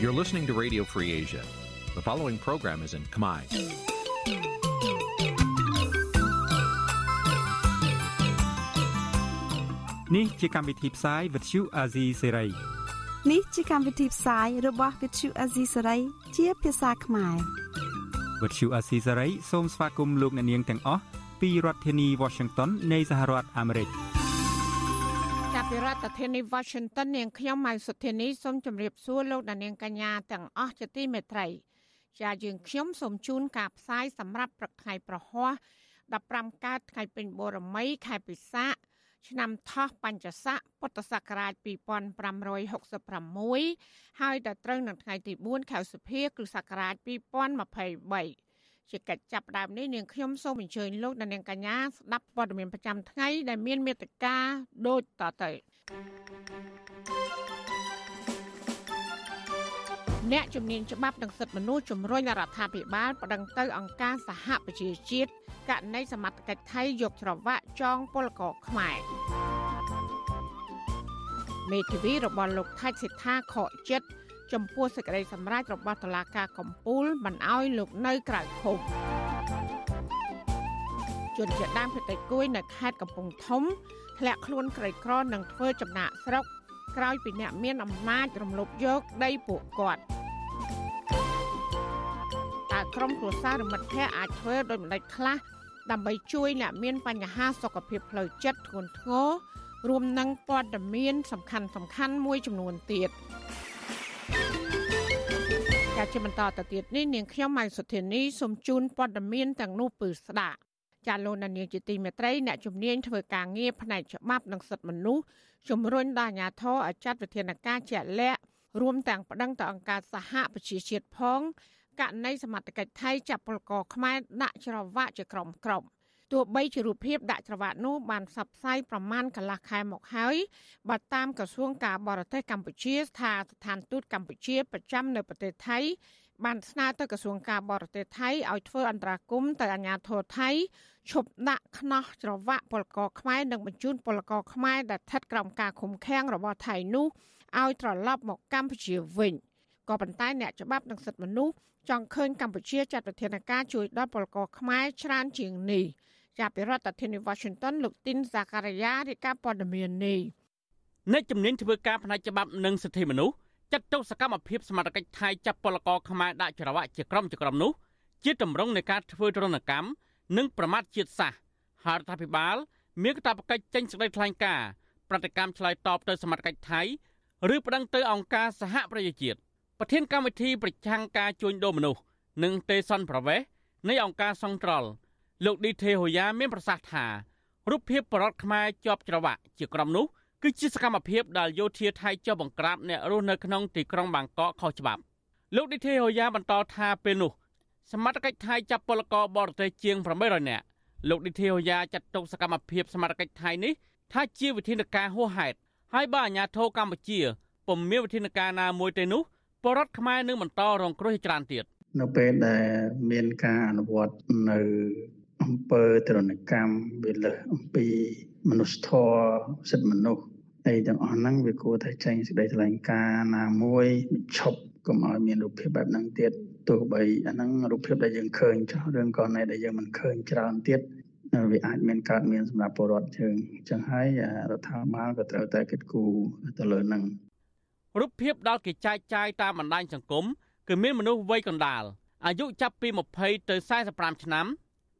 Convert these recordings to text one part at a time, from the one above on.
You're listening to Radio Free Asia. The following program is in Khmer. Nǐ ជាកម្មវិធីផ្សាយ Vuthu Azizi Serai នេះជាកម្មវិធីផ្សាយរបស់ Vuthu Azizi Serai ជាភាសាខ្មែរ Vuthu Azizi Serai សូមស្វាគមន៍លោកអ្នកនាងទាំងអស់ពីរដ្ឋធានី Washington នៃសហរដ្ឋអាមេរិកចាប់ ពីរដ្ឋធានី Washington នាងខ្ញុំម៉ៅសុធានីសូមជម្រាបសួរលោកអ្នកនាងកញ្ញាទាំងអស់ជាទីមេត្រី ជាយើងខ្ញុំសូមជូនការផ្សាយសម្រាប់ព្រឹកថ្ងៃប្រហ័ស15កើតថ្ងៃពេញបូរមីខែពិសាខឆ្នាំថោះបញ្ញស័កពុទ្ធសករាជ2566ហើយដល់ត្រូវនៅថ្ងៃទី4ខែសុភាគ្រិស្តសករាជ2023 ជាកិច្ចចាប់ផ្ដើមនេះនាងខ្ញុំសូមអញ្ជើញលោកអ្នកនាងកញ្ញាស្ដាប់ព័ត៌មានប្រចាំថ្ងៃដែលមានមេត្តាដូចតទៅអ្នកជំនាញច្បាប់និងសិទ្ធិមនុស្សជំរុញរដ្ឋាភិបាលប្តឹងទៅអង្គការសហប្រជាជាតិករណីសមត្ថកិច្ចថៃយកច្រវាក់ចងពលករខ្មែរមេធាវីរបស់លោកថាច់សិដ្ឋាខកចិត្ត ចំពោះសេចក្តីសម្រេចរបស់តុលាការកំពូលមិនអោយលោកនៅក្រៅឃុំជនជាដើមភេតិគួយនៅខេត្តកំពង់ធំធ្លាក់ខ្លួនក្រីក្រនឹងធ្វើចំណាក់ស្រុកក្រោយពីអ្នកមានអំណាចរំលោភយកដីពួកគាត់តើក្រុមគ្រួសារឬមិត្តភ័ក្តិអាចធ្វើដោយម្ដេចខ្លះដើម្បីជួយអ្នកមានបញ្ហាសុខភាពផ្លូវចិត្តធ្ងន់ធ្ងររួមនឹងព័ត៌មានសំខាន់សំខាន់មួយចំនួនទៀត ការជាបន្តទៅទៀតនេះនាងខ្ញុំម៉ៃសុធានីសូមជូនព័ត៌មានទាំងនោះពឺស្ដាប់ចាលោកនាងជាទីមេត្រីអ្នកជំនាញធ្វើការងារផ្នែកច្បាប់និងសិទ្ធិមនុស្សជំរុញដល់អាជ្ញាធរឲ្យចាត់វិធានការជាក់លាក់រួមទាំងប្តឹងទៅអង្គការសហប្រជាជាតិផងករណីសមត្ថកិច្ចថៃចាប់ពលករខ្មែរដាក់ច្រវាក់ជាក្រុមក្រុម ទោះបីជារូបភាពដាក់ច្រវាក់នោះបានផ្សព្វផ្សាយប្រមាណកន្លះខែមកហើយបើតាមក្រសួងការបរទេសកម្ពុជាថាស្ថានទូតកម្ពុជាប្រចាំនៅប្រទេសថៃបានស្នើទៅក្រសួងការបរទេសថៃឲ្យធ្វើអន្តរាគមន៍ទៅអាជ្ញាធរថៃឈប់ដាក់ខ្នោះច្រវាក់ពលករខ្មែរនិងបញ្ជូនពលករខ្មែរដែលស្ថិតក្រោមការឃុំឃាំងរបស់ថៃនោះឲ្យត្រឡប់មកកម្ពុជាវិញក៏ប៉ុន្តែអ្នកច្បាប់និងសិទ្ធិមនុស្សចង់ឃើញកម្ពុជាចាត់វិធានការជួយដល់ពលករខ្មែរច្រើនជាងនេះ ចាប់ពីរដ្ឋធានី Washington លោកទីនសាការីយ៉ារាយការណ៍ព័ត៌មាននេះអ្នកជំនាញធ្វើការផ្នែកច្បាប់និងសិទ្ធិមនុស្សចាត់ទុកសកម្មភាពសមត្ថកិច្ចថៃចាប់ពលករខ្មែរដាក់ច្រវាក់ជាក្រុមជាក្រុមនោះជាតម្រង់នៃការធ្វើទរណកម្មនិងប្រមាថជាតិសាសន៍ហើយរដ្ឋាភិបាល មានកាតព្វកិច្ចចេញសេចក្តីថ្លែងការណ៍ប្រតិកម្មឆ្លើយតបទៅសមត្ថកិច្ចថៃឬប្តឹងទៅអង្គការសហប្រជាជាតិប្រធានកម្មវិធីប្រឆាំងការជួញដូរមនុស្សនិងទេសនប្រវេសនៃអង្គការសង្ត្រល់ លោកឌីថេហូយ៉ាមានប្រសាសន៍ថារូបភាពបរតខ្មែរជាប់ច្រវាក់ជាក្រុមនោះគឺជាសកម្មភាពដែលយោធាថៃចុះបង្ក្រាបអ្នករស់នៅក្នុងទីក្រុងបាងកកខុសច្បាប់លោកឌីថេហូយ៉ាបន្តថាពេលនោះសមត្ថកិច្ចថៃចាប់ពលករបរទេសជាង800នាក់លោកឌីថេហូយ៉ាចាត់ទុកសកម្មភាពសមត្ថកិច្ចថៃនេះថាជាវិធានការហួសហេតុហើយបើអាជ្ញាធរកម្ពុជាពុំមានវិធានការណាមួយទេនោះពលរដ្ឋខ្មែរនឹងបន្តរងគ្រោះច្រើនទៀតនៅពេលដែលមានការអនុវត្តនៅ អំពើទរណកម្មវាលើសអំពីមនុស្សធម៌សិទ្ធិមនុស្សអីទាំងអស់ហ្នឹងវាគួរតែចេញសេចក្តីថ្លែងការណ៍ណាមួយឈប់កុំឲ្យមានរូបភាពបែបហ្នឹងទៀតទោះបីអាហ្នឹងរូបភាពដែលយើងឃើញចោះរឿងករណីដែលយើងមិនឃើញច្រើនទៀតវាអាចមានកើតមានសម្រាប់ពលរដ្ឋយើងអញ្ចឹងហើយរដ្ឋាភិបាលក៏ត្រូវតែគិតគូរទៅលើហ្នឹងរូបភាពដល់គេចែកចាយតាមបណ្ដាញសង្គមគឺមានមនុស្សវ័យកណ្ដាលអាយុចាប់ពី20ទៅ45ឆ្នាំ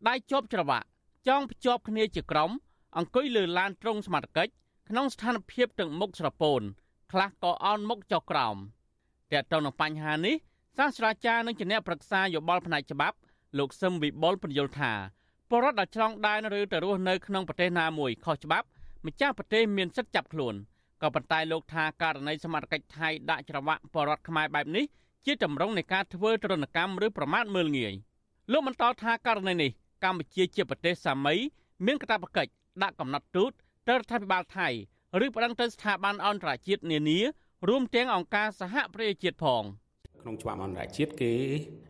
ដៃជាប់ច្រវាក់ចងភ្ជាប់គ្នាជាក្រុម អង្គុយលើឡានត្រង់សមត្ថកិច្ចក្នុងស្ថានភាពទាំងមុខស្រពោនខ្លះក៏អោនមុខចុះក្រោមតើតើនឹងបញ្ហានេះសាស្ត្រាចារ្យនិងជាអ្នកប្រឹក្សាយោបល់ផ្នែកច្បាប់ លោកសឹមវិបុលពន្យល់ថាបរិវត្តដែលឆ្លងដែនឬទៅរស់នៅក្នុងប្រទេសណាមួយខុសច្បាប់ម្ចាស់ប្រទេសមានសិទ្ធិចាប់ខ្លួនក៏ប៉ុន្តែលោកថាករណីសមត្ថកិច្ចថៃដាក់ច្រវាក់បរិវត្តខ្មែរបែបនេះជាតម្រង់នៃការធ្វើទរណកម្មឬប្រមាថមើលងាយលោកបន្តថាករណីនេះ កម្ពុជាជាប្រទេសសាមីមានកាតព្វកិច្ចដាក់កំណត់ទូតទៅរដ្ឋាភិបាលថៃឬប្តឹងទៅស្ថាប័នអន្តរជាតិនានារួមទាំងអង្គការសហប្រជាជាតិផងក្នុងច្បាប់អន្តរជាតិគេ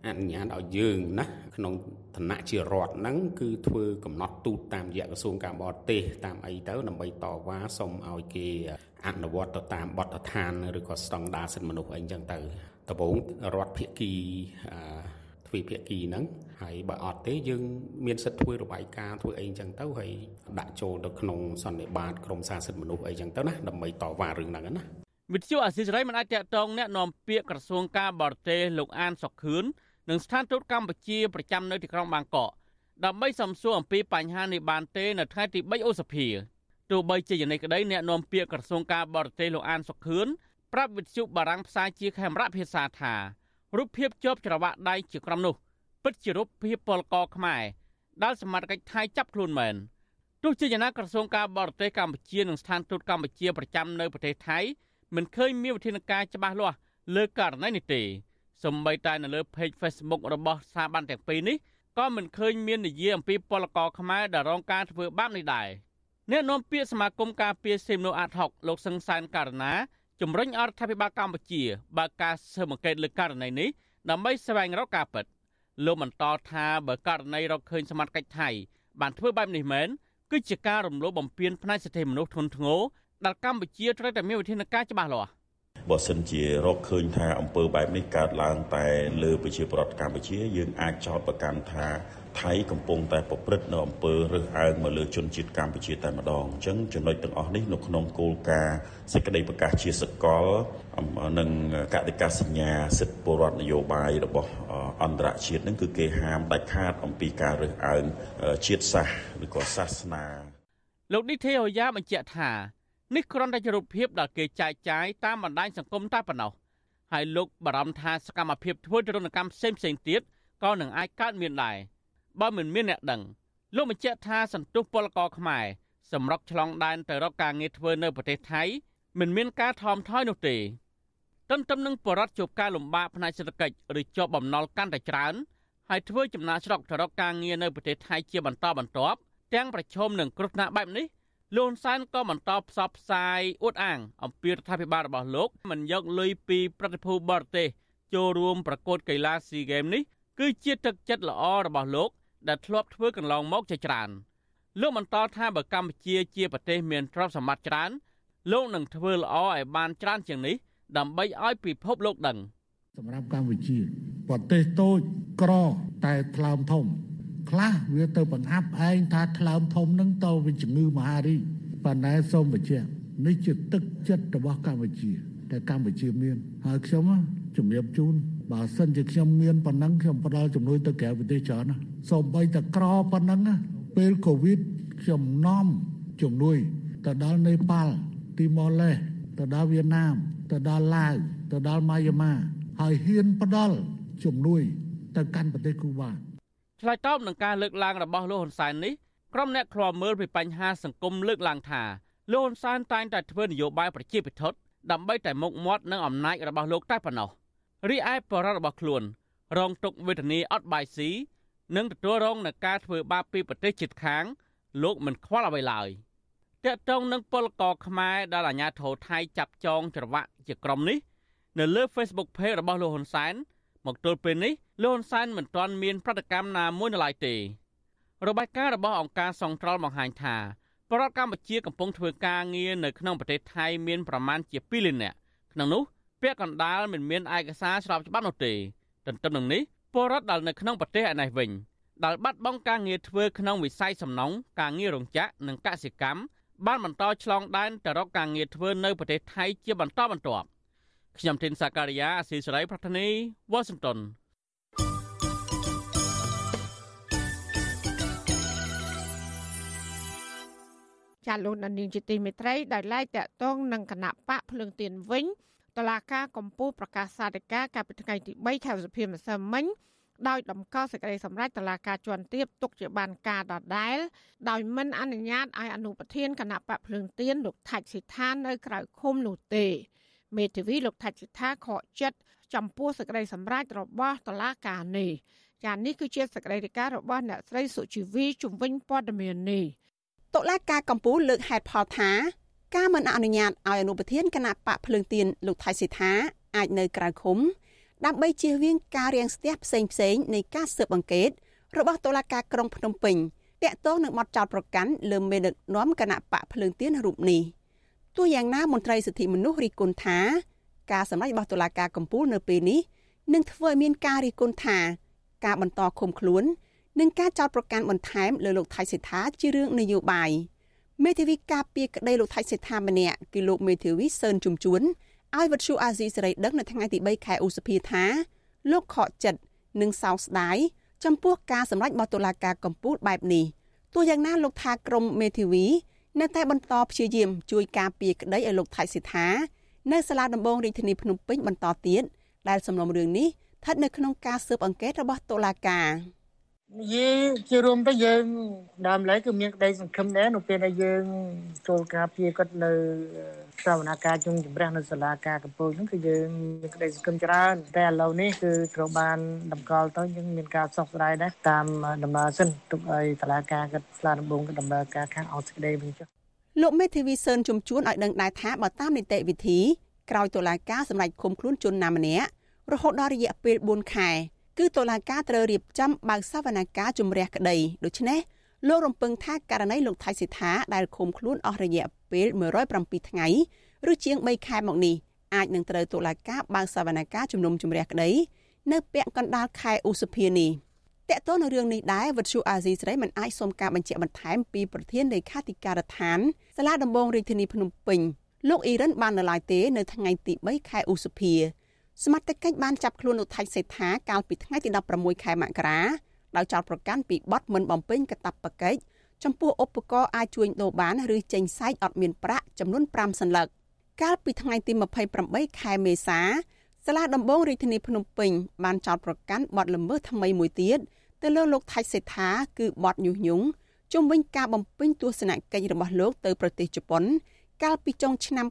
អនុញ្ញាតឲ្យយើងណាក្នុងឋានៈជារដ្ឋហ្នឹងគឺធ្វើកំណត់ទូតតាមរយៈក្រសួងការបរទេសតាមអីទៅដើម្បីតវ៉ាសុំឲ្យគេអនុវត្តទៅតាមបទដ្ឋានឬក៏ស្តង់ដារសិទ្ធិមនុស្សអីចឹងទៅដំបូងរដ្ឋភិគីទ្វេភាគីហ្នឹង ហើយបើអត់ទេយើងមានសិទ្ធិធ្វើរបាយការណ៍ធ្វើអីអញ្ចឹងទៅហើយដាក់ចូលទៅក្នុងសន្និបាតក្រមសារសិទ្ធិមនុស្សអីអញ្ចឹងទៅណាដើម្បីតវ៉ារឿងហ្នឹងណាវិទ្យុអាស៊ីសេរីមិនអាចតតងแนะនាំពាក្យក្រសួងការបរទេសលោកអានសុកខឿននិងស្ថានទូតកម្ពុជាប្រចាំនៅទីក្រុងបាងកកដើម្បីសំសួរអំពីបញ្ហានេះបានទេនៅថ្ងៃទី3ឧសភាទោះបីជាយ៉ាងនេះក្តីអ្នកនាំពាក្យក្រសួងការបរទេសលោកអានសុខឿនប្រាប់វិទ្យុបារាំងផ្សាយជាខេមរៈភាសាថារូបភាពជាប់ច្រវាក់ដៃជាក្រុមនោះ ពិតជារូបភាពពលករខ្មែរដែលសមត្ថកិច្ចថៃចាប់ខ្លួនមែនទោះជាយ៉ាងណាក្រសួងការបរទេសកម្ពុជានិងស្ថានទូតកម្ពុជាប្រចាំនៅប្រទេសថៃមិនឃើញមានវិធានការច្បាស់លាស់លើករណីនេះទេសម្បីតែនៅលើ page Facebook របស់ស្ថាប័នទាំងពីរនេះក៏មិនឃើញមាននិយាយអំពីពលករខ្មែរដែលរងការធ្វើបាបនេះដែរអ្នកនាំពាក្យសមាគមការពារសិទ្ធិមនុស្សអាត់ហុកលោកសឹងសានករណាជំរុញអរដ្ឋាភិបាលកម្ពុជាបើកការស៊ើបអង្កេតលើករណីនេះដើម្បីស្វែងរកការពិត លោកបន្តថាបើករណីរកឃើញសមត្ថកិច្ចថៃបានធ្វើបែបនេះមែនគឺជាការរំលោភបំពានផ្នែកសិទ្ធិមនុស្សធ្ងន់ធ្ងរដែលកម្ពុជាត្រូវតែមានវិធានការច្បាស់លាស់បើសិនជារកឃើញថាអំពើបែបនេះកើតឡើងតែលើប្រជាប្រដ្ឋកម្ពុជាយើងអាចចោទប្រកាន់ថា ថៃកំពុងតែប្រព្រឹត្តនៅអំពើរើសអើងមកលើជនជាតិកម្ពុជាតែម្ដងអញ្ចឹងចំណុចទាំងអស់នេះនៅក្នុងគោលការណ៍សេចក្តីប្រកាសជាសកលនិងកតិកាសញ្ញាសិទ្ធិពលរដ្ឋនយោបាយរបស់អន្តរជាតិនឹងគឺគេហាមដាច់ខាតអំពីការរើសអើងជាតិសាសន៍ឬក៏សាសនាលោកឌីទេអូយ៉ាបញ្ជាក់ថានេះគ្រាន់តែជារូបភាពដែលគេចែកចាយតាមបណ្ដាញសង្គមតែប៉ុណ្ណោះហើយលោកបារម្ភថាសកម្មភាពធ្វើទរណកម្មផ្សេងផ្សេងទៀតក៏នឹងអាចកើតមានដែរ បើមិនមានអ្នកដឹងលោកបញ្ជាក់ថាសន្ទុះពលករខ្មែរសម្រុកឆ្លងដែនទៅរកការងារធ្វើនៅប្រទេសថៃមិនមានការថមថយនោះទេទន្ទឹមនឹងបរដ្ឋជួបការលំបាកផ្នែកសេដ្ឋកិច្ចឬជាប់បំណុលកាន់តែច្រើនហើយធ្វើចំណាកស្រុកទៅរកការងារនៅប្រទេសថៃជាបន្តបន្ទាប់ទាំងប្រឈមនឹងគ្រោះថ្នាក់បែបនេះលោកហ៊ុនសែនក៏បន្តផ្សព្វផ្សាយអួតអាងអំពីរដ្ឋាភិបាលរបស់លោកមិនយកលុយពីប្រតិភូបរទេសចូលរួមប្រកួតកីឡាស៊ីហ្គេមនេះគឺជាទឹកចិត្តល្អរបស់លោក ដែលធ្លាប់ធ្វើកន្លងមកជាច្រើនលោកបន្តថាបើកម្ពុជាជាប្រទេសមានទ្រព្យសម្បត្តិច្រើនលោកនឹងធ្វើល្អឲ្យបានច្រើនជាងនេះ ដើម្បីឲ្យពិភពលោកដឹង សម្រាប់កម្ពុជាប្រទេសតូចក្រតែថ្លើមធំ ខ្លះវាទៅបង្អាប់ឯងថាថ្លើមធំនឹងទៅវាជំងឺមហារីកប៉ុន្តែសូមបញ្ជាក់នេះជាទឹកចិត្តរបស់កម្ពុជាតែកម្ពុជាមានហើយខ្ញុំជំរាបជូន បើសិនជាខ្ញុំមានប៉ុណ្ណឹងខ្ញុំផ្ដល់ជំនួយទៅក្រៅប្រទេសច្រើនណាសូម្បីតែក្រប៉ុណ្ណឹងពេលកូវីដខ្ញុំនាំជំនួយទៅដល់នេប៉ាល់ទីម៉ូឡេសទៅដល់វៀតណាមទៅដល់ឡាវទៅដល់ម៉ាយ៉ាម៉ាហើយហ៊ានផ្ដល់ជំនួយ ទៅកាន់ប្រទេសគូបាឆ្លើយតបនឹងការលើកឡើងរបស់លោកហ៊ុនសែននេះក្រុមអ្នកខ្លាំមើលពីបញ្ហាសង្គមលើកឡើងថាលោកហ៊ុនសែនតែងតែធ្វើនយោបាយប្រជាពិធដ្ឋដើម្បីតែមុខមាត់និងអំណាចរបស់លោកតែប៉ុណ្ណោះ រីឯបរិបទរបស់ខ្លួន រងទុកវេទនាអត់បាយស៊ីនិងទទួលរងនឹងការធ្វើបាបពីប្រទេសជិតខាង លោកមិនខ្វល់អ្វីឡើយតកតងនឹងពលករខ្មែរដែលអាជ្ញាធរថៃចាប់ចងច្រវាក់ជាក្រុមនេះនៅលើ Facebook Page របស់លោកហ៊ុនសែនមកទល់ពេលនេះលោកហ៊ុនសែនមិនទាន់មានប្រតិកម្មណាមួយនៅឡើយទេរបាយការណ៍របស់អង្គការសង្ត្រលបង្ហាញថាប្រទេសកម្ពុជាកំពុងធ្វើការងារនៅក្នុងប្រទេសថៃមានប្រមាណជា2លាននាក់ក្នុងនោះ ពាក់កណ្ដាលមិនមានឯកសារស្របច្បាប់នោះទេទន្ទឹមនឹងនេះពលរដ្ឋដែលនៅក្នុងប្រទេសឯនេះវិញដែលបាត់បង់ការងារធ្វើក្នុងវិស័យសំណង់ការងាររោងចក្រនិងកសិកម្មបានបន្តឆ្លងដែនទៅរកការងារធ្វើនៅប្រទេសថៃជាបន្តបន្ទាប់ខ្ញុំធីនសាការីយ៉ាអស៊ីសេរីប្រធានីវ៉ាស៊ីនតោនចាលោកនានីជាទីមេត្រីដែលឡាយតាក់ទងនឹងគណៈបកភ្លើងទៀនវិញ តឡាការកម្ពុជាប្រកាសសាធិការកាលពីថ្ងៃទី3ខែសុភាម្សិលមិញដោយដំកល់សេចក្តីសម្រេចតឡាការជាន់ទាបទុកជាបានការដដែល ដោយមិនអនុញ្ញាតឲ្យអនុប្រធានគណៈបកភ្លើងទៀនលោកថាច់សិដ្ឋាននៅក្រៅឃុំនោះទេមេធាវីលោកថាច់សិដ្ឋាខកចិត្តចំពោះសេចក្តីសម្រេចរបស់តឡាការនេះចានេះគឺជាសេចក្តីរាយការណ៍របស់អ្នកស្រីសុជីវីជំនាញព័ត៌មាននេះតុលាការកម្ពុជាលើកហេតុផលថា ការមិនអនុញ្ញាតឲ្យអនុប្រធានគណៈបកភ្លើងទៀនលោកថៃសិដ្ឋាអាចនៅក្រៅឃុំដើម្បីជៀសវាងការរាំងស្ទះផ្សេងផ្សេងនៃការស៊ើបអង្កេតរបស់តុលាការក្រុងភ្នំពេញតាក់ទងនឹងបទចោទប្រកាន់លើមេដឹកនាំគណៈបកភ្លើងទៀនរូបនេះទោះយ៉ាងណាមន្ត្រីសិទ្ធិមនុស្សរីគុណថាការសម្ដែងរបស់តុលាការកំពូលនៅពេលនេះនឹងធ្វើឲ្យមានការរិះគន់ថាការបន្តឃុំខ្លួននិងការចោទប្រកាន់បន្ថែមលើលោកថៃសិដ្ឋាជារឿងនយោបាយ មេធាវីការពារក្តីលោកថៃសិដ្ឋាម្នាក់គឺលោកមេធាវីសឿនជំជួនឲ្យវិទ្យុអាស៊ីសេរីដឹងនៅថ្ងៃទី3ខែឧសភាថាលោកខកចិត្តនិងសោកស្ដាយចំពោះការសម្ដែងរបស់តុលាការកំពូលបែបនេះទោះយ៉ាងណាលោកថាក្រមមេធាវីនៅតែបន្តព្យាយាមជួយការពារក្តីឲ្យលោកថៃសិដ្ឋានៅសាលាដំបងរាជធានីភ្នំពេញបន្តទៀតដែលសំណុំរឿងនេះស្ថិតនៅក្នុងការស៊ើបអង្កេតរបស់តុលាការនិ យាយជារួមទៅយើងដើមឡើយគឺមានក្តីសង្ឃឹមដែរនៅពេលដែលយើងចូលការពារគាត់នៅសវនកម្មជុំជម្រះនៅសាលាការកំពូលហ្នឹងគឺយើងមានក្តីសង្ឃឹមច្រើនតែឥឡូវនេះគឺត្រូវបានតម្កល់ទៅយើងមានការសោកស្ដាយដែរតាមដំណើរសិនទុកឲ្យសាលាការគាត់ស្លាដំបងគាត់ដំណើរការខាងអត់សេចក្តីវិញចុះលោកមេធាវីសឿនជំជួនឲ្យដឹងដែរថាបើតាមនីតិវិធីក្រោយតុលាការសម្រេចឃុំខ្លួនជនណាម្នាក់រហូតដល់រយៈពេល4ខែ គឺតុលាការត្រូវរៀបចំបើកសវនកម្មជំរះក្តីដូច្នេះលោករំពឹងថាករណីលោកថៃសិដ្ឋាដែលឃុំខ្លួនអស់រយៈពេល107ថ្ងៃឬជាង3ខែមកនេះអាចនឹងត្រូវតុលាការបើកសវនកម្មជំនុំជម្រះក្តីនៅពាក់កណ្ដាលខែឧសភានេះតកតទៅនឹងរឿងនេះដែរវិទ្យុអាស៊ីសេរីមិនអាចសុំការបញ្ជាក់បន្ថែមពីប្រធានលេខាធិការដ្ឋានសាលាដំបងរាជធានីភ្នំពេញលោកអ៊ីរ៉ានបាននៅឡើយទេនៅថ្ងៃទី3ខែឧសភា សមត្ថកិច្ចបានចាប់ខ្លួនលោកថៃសេដ្ឋាកាលពីថ្ងៃទី16ខែមករាដោយចោទប្រកាន់ពីបទមិនបំពេញកាតព្វកិច្ចចំពោះឧបករណ៍អាចជួញដូរបានឬចេញសាច់អត់មានប្រាក់ចំនួន5សន្លឹកកាលពីថ្ងៃទី28ខែមេសាសាលាដំបងរាជធានីភ្នំពេញបានចោទប្រកាន់បទល្មើសថ្មីមួយទៀតទៅលើលោកថៃសេដ្ឋាគឺបទញុះញង់ជំវិញការបំពេញទស្សនកិច្ចរបស់លោកទៅប្រទេសជប៉ុន កាលពីចុងឆ្នាំ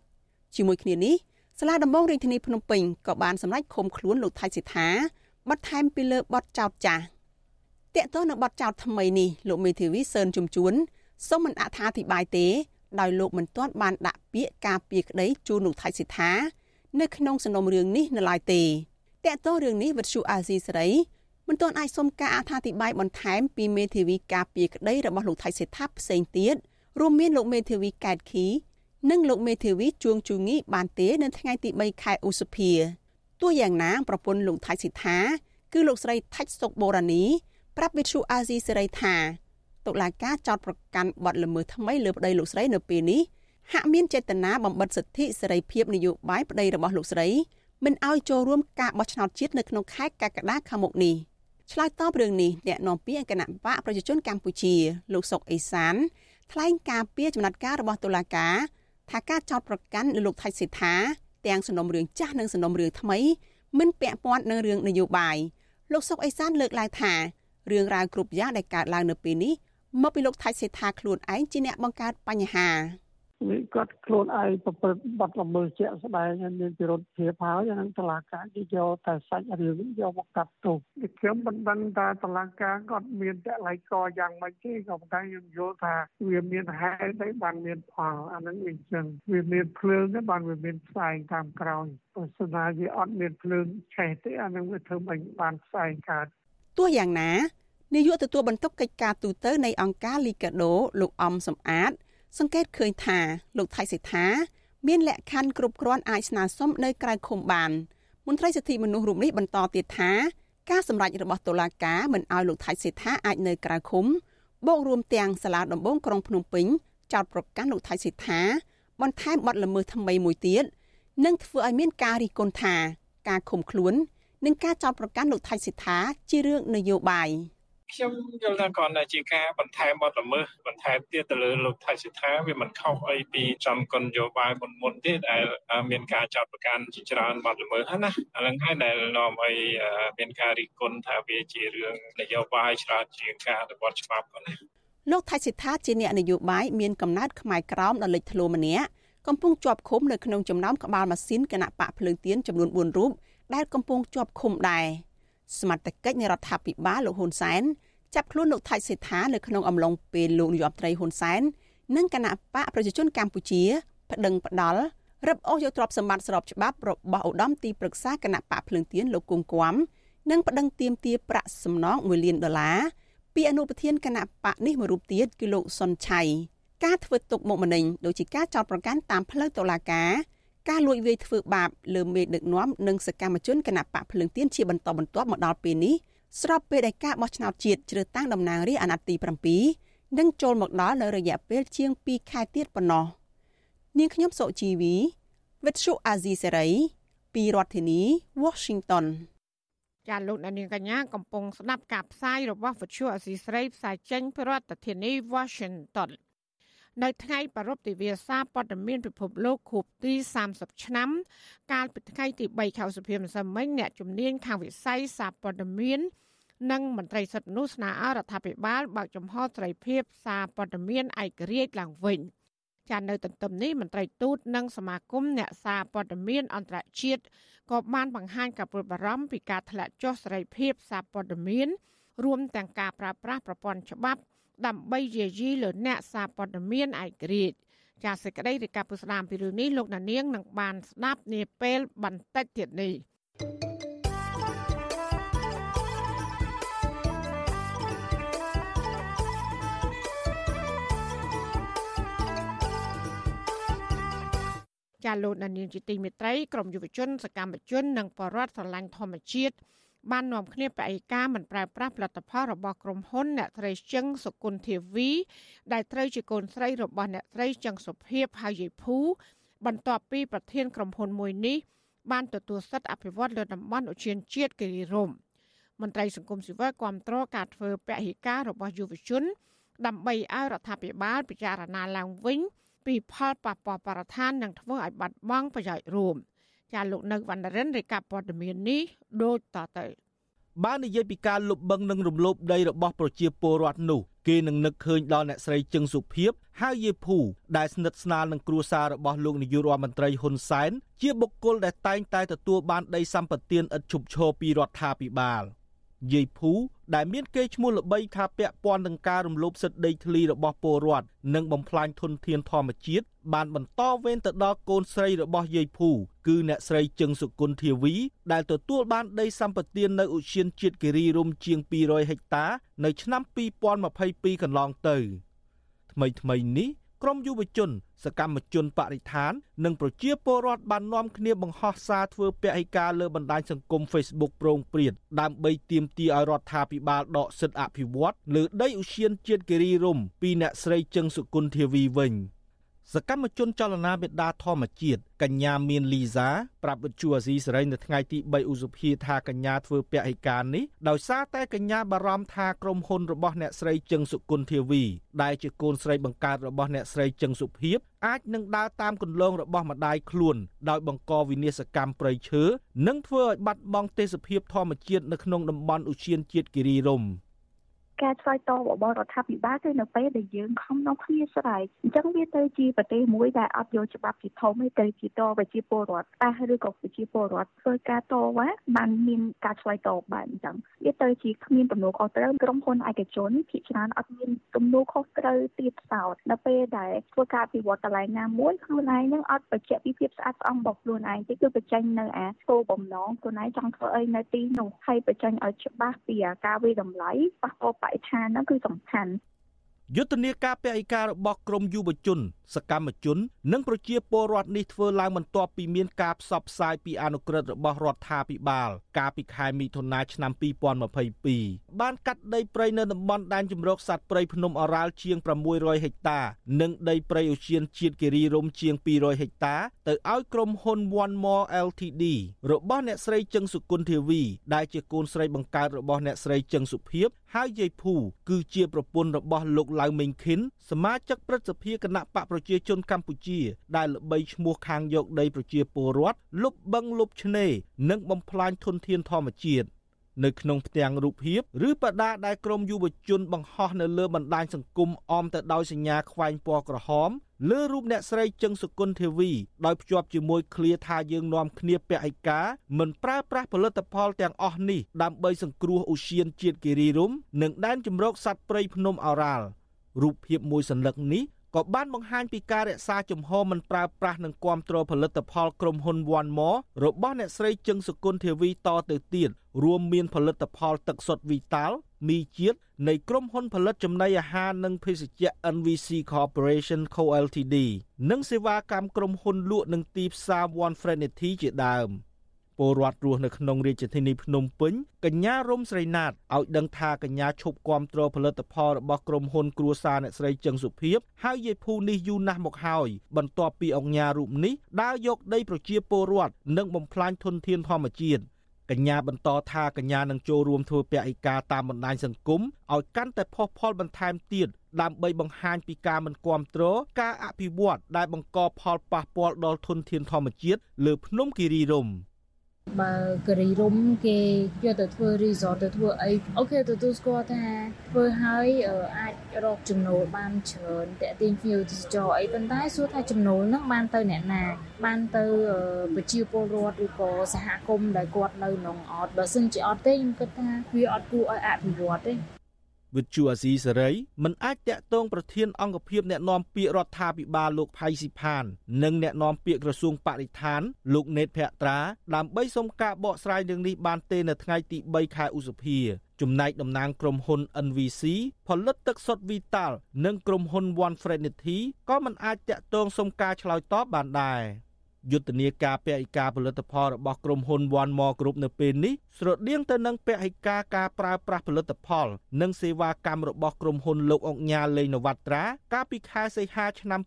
2022ជាមួយគ្នានេះ សាលាដំបងរាជធានីភ្នំពេញក៏បានសម្រេចឃុំខ្លួនលោកថៃសិដ្ឋាបន្ថែមពីលើបទចោទចាស់តកតទៅនឹងបទចោទថ្មីនេះលោកមេធាវីសឿនជំជួនសូមមិនអត្ថាធិប្បាយទេដោយលោកមិនទាន់បានដាក់ពាក្យការពារក្តីជូនលោកថៃសិដ្ឋានៅក្នុងសំណុំរឿងនេះនៅឡើយទេតកតទៅរឿងនេះវិទ្យុអាស៊ីសេរីមិនទាន់អាចសុំការអត្ថាធិប្បាយបន្ថែមពីមេធាវីការពារក្តីរបស់លោកថៃសិដ្ឋាផ្សេងទៀតរួមមានលោកមេធាវីកែតខី និងលោកមេធាវីជួងជូងីបានទេនៅថ្ងៃទី3ខែឧសភាទោះយ៉ាងណាប្រពន្ធលោកថៃសិដ្ឋាគឺលោកស្រីថាច់សុកបូរ៉ានីប្រាប់វិទ្យុអាស៊ីសេរីថាតុលាការចោទប្រកាន់បទល្មើសថ្មីលើប្តីលោកស្រីនៅពេលនេះហាក់មានចេតនាបំបិទសិទ្ធិសេរីភាពនយោបាយប្តីរបស់លោកស្រីមិនឲ្យចូលរួមការបោះឆ្នោតជាតិនៅក្នុងខែកក្កដាខាងមុខនេះឆ្លើយតបរឿងនេះអ្នកនាំពាក្យគណៈបកប្រជាជនកម្ពុជាលោកសុកអេសានថ្លែងការពីចំណាត់ការរបស់តុលាការ ថាការចោទប្រកាន់លើលោកថៃសិដ្ឋាទាំងសំណុំរឿងចាស់និងសំណុំរឿងថ្មីមិនពាក់ព័ន្ធនឹងរឿងនយោបាយលោកសុកអេសានលើកឡើងថារឿងរ៉ាវគ្រប់យ៉ាងដែលកើតឡើងនៅពេលនេះមកពីលោកថៃសេដ្ឋាខ្លួនឯងជាអ្នកបង្កើតបញ្ហា វាគាត់ខ្លួនឯងប្រព្រឹត្តបទល្មើសជាក់ស្ដែងហើយមានពិរុទ្ធភាពហើយអានឹងតឡាការគេយកតែសាច់រឿងយកមកកាត់ទោសខ្ញុំមិនដឹងថាតឡាការគាត់មានតល័យកយ៉ាងម៉េចទេក៏ប៉ុន្តែខ្ញុំយល់ថាវាមានហេតុអីបានមានផលអានឹងវាអញ្ចឹងវាមានភ្លើងទេបានវាមានផ្សែងតាមក្រោយបើស្នាវាអត់មានភ្លើងឆេះទេអានឹងវាធ្វើមិនបានផ្សែងកើតទោះយ៉ាងណានាយកទទួលបន្ទុកកិច្ចការទូតនៃអង្គការលីកាដូលោកអំសំអាត សង្កេតឃើញថាលោកថៃសិដ្ឋាមានលក្ខខណ្ឌគ្រប់គ្រាន់អាចស្នើសុំនៅក្រៅឃុំបានមន្ត្រីសិទ្ធិមនុស្សរូបនេះបន្តទៀតថាការសម្រេចរបស់តុលាការមិនឲ្យលោកថៃសិដ្ឋាអាចនៅក្រៅឃុំបូករួមទាំងសាលាដំបងក្រុងភ្នំពេញចោតប្រកាន់លោកថៃសិដ្ឋាបន្ថែមបទល្មើសថ្មីមួយទៀតនិងធ្វើឲ្យមានការរិះគន់ថាការឃុំខ្លួននិងការចោតប្រកាន់លោកថៃសិដ្ឋាជារឿងនយោបាយ។ ខ្ញុំយល់ថាគ្រាន់តែជាការបន្ថែមបទល្មើសបន្ថែមទៀតទៅលើលោកថៃសិដ្ឋាវាមិនខុសអីពីចំកនយោបាយមុនមុនទេដែលមានការចោទប្រកាន់ជាច្រើនបទល្មើសហ្នឹងណាអានឹងហើយដែលនាំឲ្យមានការរិះគន់ថាវាជារឿងនយោបាយច្រើនជាងការអនុវត្តច្បាប់ហ្នឹងណាលោកថៃសិដ្ឋាជាអ្នកនយោបាយមានកំណត់ខ្មែរក្រោមដ៏លេចធ្លោម្នាក់កំពុងជាប់ឃុំនៅក្នុងចំណោមក្បាលម៉ាស៊ីនគណៈបកភ្លើងទៀនចំនួន4រូបដែលកំពុងជាប់ឃុំដែរ សមត្ថកិច្ចនៃរដ្ឋាភិបាលលោកហ៊ុនសែនចាប់ខ្លួនលោកថៃសេដ្ឋានៅក្នុងអំឡុងពេលលោកនាយរដ្ឋមន្ត្រីហ៊ុនសែននិងគណៈបកប្រជាជនកម្ពុជាប្តឹងផ្ដាល់រឹបអូសយកទ្រព្យសម្បត្តិស្របច្បាប់របស់ឧត្តមទីប្រឹក្សាគណៈបកភ្លើងទៀនលោកគង់គួមនិងប្តឹងទាមទារប្រាក់សំណង1លានដុល្លារពីអនុប្រធានគណៈបកនេះមួយរូបទៀតគឺលោកសុនឆៃការធ្វើទុកបុកម្នេញដូចជាការចោទប្រកាន់តាមផ្លូវតុលាការ ការលួចវាយធ្វើបាបលើមេដឹកនាំនិងសកម្មជនគណៈបកភ្លើងទៀនជាបន្តបន្ទាប់មកដល់ពេលនេះស្របពេលដែលការបោះឆ្នោតជាតិជ្រើសតាំងតំណាងរាស្ត្រអាណត្តិទី7នឹងចូលមកដល់នៅរយៈពេលជាង2ខែទៀតប៉ុណ្ណោះនាងខ្ញុំសុជីវីវិទ្យុអាស៊ីសេរីពីរដ្ឋធានី Washington ចាលោកនាងកញ្ញាកំពុងស្ដាប់ការផ្សាយរបស់វិទ្យុអាស៊ីសេរីផ្សាយចេញពីរដ្ឋធានី Washington នៅថ្ងៃប្រពៃទិវាសាព័ត៌មានពិភពលោកខួបទី30ឆ្នាំ កាលពីថ្ងៃទី3ខែសុភាម្សិលមិញអ្នកជំនាញខាងវិស័យសាព័ត៌មាននិងមន្ត្រីសិទ្ធិមនុស្សស្នើឲ្យរដ្ឋាភិបាលបើកចំហសេរីភាពសារព័ត៌មានឯករាជ្យឡើងវិញចានៅទន្ទឹមនេះមន្ត្រីទូតនិងសមាគមអ្នកសារព័ត៌មានអន្តរជាតិក៏បានបង្ហាញការព្រួយបារម្ភពីការធ្លាក់ចុះសេរីភាពសារព័ត៌មានរួមទាំងការប្រើប្រាស់ប្រព័ន្ធច្បាប់ ដើម្បីយាយីលើអ្នកសារព័ត៌មានឯករាជ្យចាសសេចក្តីរាយការណ៍ពុស្ដាមពីរឿងនេះលោកណានៀងនឹងបានស្ដាប់នាពេលបន្តិចទៀតនេះចាលោកដានៀងជាទីមេត្រីក្រមយុវជនសកម្មជននិងបរិវត្តស្រឡាញ់ធម្មជាតិ បាននាំគ្នាបឯកាមិនប្រើប្រាស់ផលិតផលរបស់ក្រុមហ៊ុនអ្នកត្រីចឹងសុគន្ធធាវីដែលត្រូវជាកូនស្រីរបស់អ្នកត្រីចឹងសុភាពហើយយាយភូបន្ទាប់ពីប្រធានក្រុមហ៊ុនមួយនេះបានទទួលសិទ្ធិអភិវឌ្ឍលើតំបន់ឧទ្យានជាតិគិរីរម្យមន្ត្រីសង្គមស៊ីវិលគាំទ្រការធ្វើពហិការរបស់យុវជន ដើម្បីឲ្យរដ្ឋាភិបាលពិចារណាឡើងវិញពីផលប៉ះពាល់បរិស្ថាននិងធ្វើឲ្យបាត់បង់ប្រយោជន៍រួម។ ចាលោកនៅវណ្ណរិនរាយការណ៍ព័ត៌មាននេះដូចតទៅបាននិយាយពីការលុបបង្និងរំលោភដីរបស់ប្រជាពលរដ្ឋនោះគេនឹងនឹកឃើញដល់អ្នកស្រីជឹងសុភីបហើយយាយភូដែលស្និទ្ធស្នាលនឹងគ្រួសាររបស់លោកនាយករដ្ឋមន្ត្រីហ៊ុនសែនជាបុគ្គលដែលតែងតែទទួលបានដីសម្បត្តិឥតឈប់ឈរពីរដ្ឋាភិបាល។ យាយភូដែលមានគេឈ្មោះល្បីថាពាក់ព័ន្ធនឹងការរំលោភសិទ្ធិដីធ្លីរបស់ពលរដ្ឋនិងបំផ្លាញធនធានធម្មជាតិបានបន្តវេនទៅដល់កូនស្រីរបស់យាយភូគឺអ្នកស្រីជឹងសុគន្ធធាវីដែលទទួលបានដីសម្បត្តិនៅឧទ្យានជាតិគិរីរម្យជាង200ហិកតា នៅឆ្នាំ2022កន្លងទៅថ្មីថ្មីនេះ ក្រមយុវជន សកម្មជនបរិស្ថាន និងប្រជាពលរដ្ឋបាននាំគ្នាបង្ហោះសារធ្វើពហិការលើបណ្ដាញសង្គម Facebook ប្រងព្រាតដើម្បីទាមទារឲ្យរដ្ឋាភិបាលដកសិទ្ធិអភិវឌ្ឍលើដីឧទ្យានជាតិគិរីរម្យពីអ្នកស្រីជឹងសុគន្ធធាវីវិញ។ សកម្មជនចលនាមេដាធម្មជាតិកញ្ញាមានលីសាប្រាប់វិទ្យុអាស៊ីសេរីនៅថ្ងៃទី3ឧសភាថាកញ្ញាធ្វើពហិការនេះដោយសារតែកញ្ញាបារម្ភថាក្រុមហ៊ុនរបស់អ្នកស្រីជឹងសុគន្ធធាវីដែលជាកូនស្រីបង្កើតរបស់អ្នកស្រីជឹងសុភីបអាចនឹងដើរតាមគន្លងរបស់ម្ដាយខ្លួនដោយបង្កវិនាសកម្មព្រៃឈើនិងធ្វើឲ្យបាត់បង់ទេសភាពធម្មជាតិនៅក្នុងតំបន់ឧទ្យានជាតិគិរីរម្យ ការឆ្លើយតបរបស់រដ្ឋាភិបាលគឺនៅពេលដែលយើងខំនាំគ្នាស្រែកអញ្ចឹងវាទៅជាប្រទេសមួយដែលអត់យកច្បាប់ជាធំទេទៅជាតប្រជាពលរដ្ឋតែឬក៏ប្រជាពលរដ្ឋធ្វើការតវ៉ាបានមានការឆ្លើយតបបែបអញ្ចឹងវាទៅជាគ្មានទំនួលខុសត្រូវក្រុមហ៊ុនឯកជនភាគច្រើនអត់មានទំនួលខុសត្រូវទៀតសោតនៅពេលដែលធ្វើការពិវត្តកន្លែងណាមួយខ្លួនឯងនឹងអត់បញ្ជាក់ពីភាពស្អាតស្អំរបស់ខ្លួនឯងទេគឺបញ្ចេញនៅអាគោលបំណងខ្លួនឯងចង់ធ្វើអីនៅទីនោះហើយបញ្ចេញឲ្យច្បាស់ពីការវិតម្លៃប៉ះពាល់បរិស្ថានហ្នឹងគឺសំខាន់យុទ្ធនាការពហិការរបស់ក្រមយុវជន សកម្មជន និងប្រជាពលរដ្ឋនេះធ្វើឡើងបន្ទាប់ពីមានការផ្សព្វផ្សាយពីអនុក្រឹត្យរបស់រដ្ឋាភិបាល កាលពីខែមិថុនាឆ្នាំ2022បានកាត់ដីព្រៃនៅតំបន់ដែនជម្រកសត្វព្រៃភ្នំអរ៉ាល់ជាង600ហិកតា និងដីព្រៃឧទ្យានជាតិគិរីរម្យជាង200ហិកតា ទៅឲ្យក្រុមហ៊ុន One More Ltd របស់អ្នកស្រីជឹងសុគន្ធធាវីដែលជាកូនស្រីបង្កើតរបស់អ្នកស្រីជឹងសុភីប ហើយយាយភូគឺជាប្រពន្ធរបស់លោកឡៅមេងខិនសមាជិកព្រឹទ្ធសភាគណៈបកប្រជាជនកម្ពុជា ដែលល្បីឈ្មោះខាងយកដីប្រជាពលរដ្ឋលុបបឹងលុបឆ្នេរនិងបំផ្លាញធនធានធម្មជាតិ នៅក្នុងផ្ទាំងរូបភាពឬបដាដែលក្រមយុវជនបង្ហោះនៅលើបណ្ដាញសង្គមអមទៅដោយសញ្ញាខ្វែងពណ៌ក្រហមលើរូបអ្នកស្រីជឹងសុគន្ធធាវីដោយភ្ជាប់ជាមួយឃ្លាថាយើងនាំគ្នាពហិការមិនប្រើប្រាស់ផលិតផលទាំងអស់នេះដើម្បីសង្គ្រោះឧស្សាហជាតិគិរីរម្យនិងដែនជម្រកសត្វព្រៃភ្នំអរ៉ាល់រូបភាពមួយសន្លឹកនេះ ក៏បានបង្ហាញពីការរក្សាជំហរមិនប្រើប្រាស់និងគ្រប់គ្រងផលិតផលក្រុមហ៊ុន One More របស់អ្នកស្រីជឹងសុគន្ធធាវីតទៅទៀតរួមមានផលិតផលទឹកសុទ្ធ Vital មីជាតិនៃក្រុមហ៊ុនផលិតចំណីអាហារនិងភេសជ្ជៈ NVC Corporation Co Ltd និងសេវាកម្មក្រុមហ៊ុនលក់និងទីផ្សារ One Frenity ជាដើម ពលរដ្ឋរស់នៅក្នុងរាជធានីភ្នំពេញកញ្ញារំស្រីណាតឲ្យដឹងថាកញ្ញាឈប់គ្រប់គ្រងផលិតផលរបស់ក្រុមហ៊ុនគ្រួសារអ្នកស្រីចឹងសុភីបហើយយាយភូនេះយូរណាស់មកហើយបន្ទាប់ពីអង្គការរូបនេះដើរយកដីប្រជាពលរដ្ឋនិងបំផ្លាញធនធានធម្មជាតិកញ្ញាបន្តថាកញ្ញានឹងចូលរួមធ្វើពហិការតាមបណ្ដាញសង្គមឲ្យកាន់តែផុសផុលបន្ថែមទៀតដើម្បីបង្ហាញពីការមិនគាំទ្រការអភិវឌ្ឍដែលបង្កផលប៉ះពាល់ដល់ធនធានធម្មជាតិលើភ្នំគិរីរម្យ បើគិរីរំគេយកទៅធ្វើ resort ទៅធ្វើអីអូខេទទួលស្គាល់ថាធ្វើហើយអាចរកចំណូលបានច្រើនតាក់ទាញភ្ញៀវទេសចរអីប៉ុន្តែសួរថាចំណូលហ្នឹងបានទៅអ្នកណាបានទៅប្រជាពលរដ្ឋឬក៏សហគមន៍ដែលគាត់នៅក្នុងអត់បើសិនជាអត់ទេខ្ញុំគិតថាវាអត់គួរឲ្យអភិវឌ្ឍទេ វិទ្យុអាស៊ីសេរីមិនអាចតាក់ទងប្រធានអង្គភិបអ្នកណែនាំពាក្យរដ្ឋាភិបាលលោកផៃស៊ីផាន និងអ្នកណែនាំពាក្យក្រសួងបរិស្ថាន លោកណេតភក្ត្រាដើម្បីសុំការបកស្រាយរឿងនេះបានទេនៅថ្ងៃទី3ខែឧសភាចំណែកតំណាងក្រុមហ៊ុន NVC ផលិតទឹកសុទ្ធ Vital និងក្រុមហ៊ុន One Frenity ក៏មិនអាចតាក់ទងសុំការឆ្លើយតបបានដែរ។ យុទ្ធនាការពហិការផលិតផលរបស់ក្រុមហ៊ុន One More Group នៅពេលនេះស្រដៀងទៅនឹងពហិការការប្រើប្រាស់ផលិតផល និងសេវាកម្មរបស់ក្រុមហ៊ុនលោកអុកញ៉ាលេងនវត្ត្រាកាលពីខែសីហាឆ្នាំ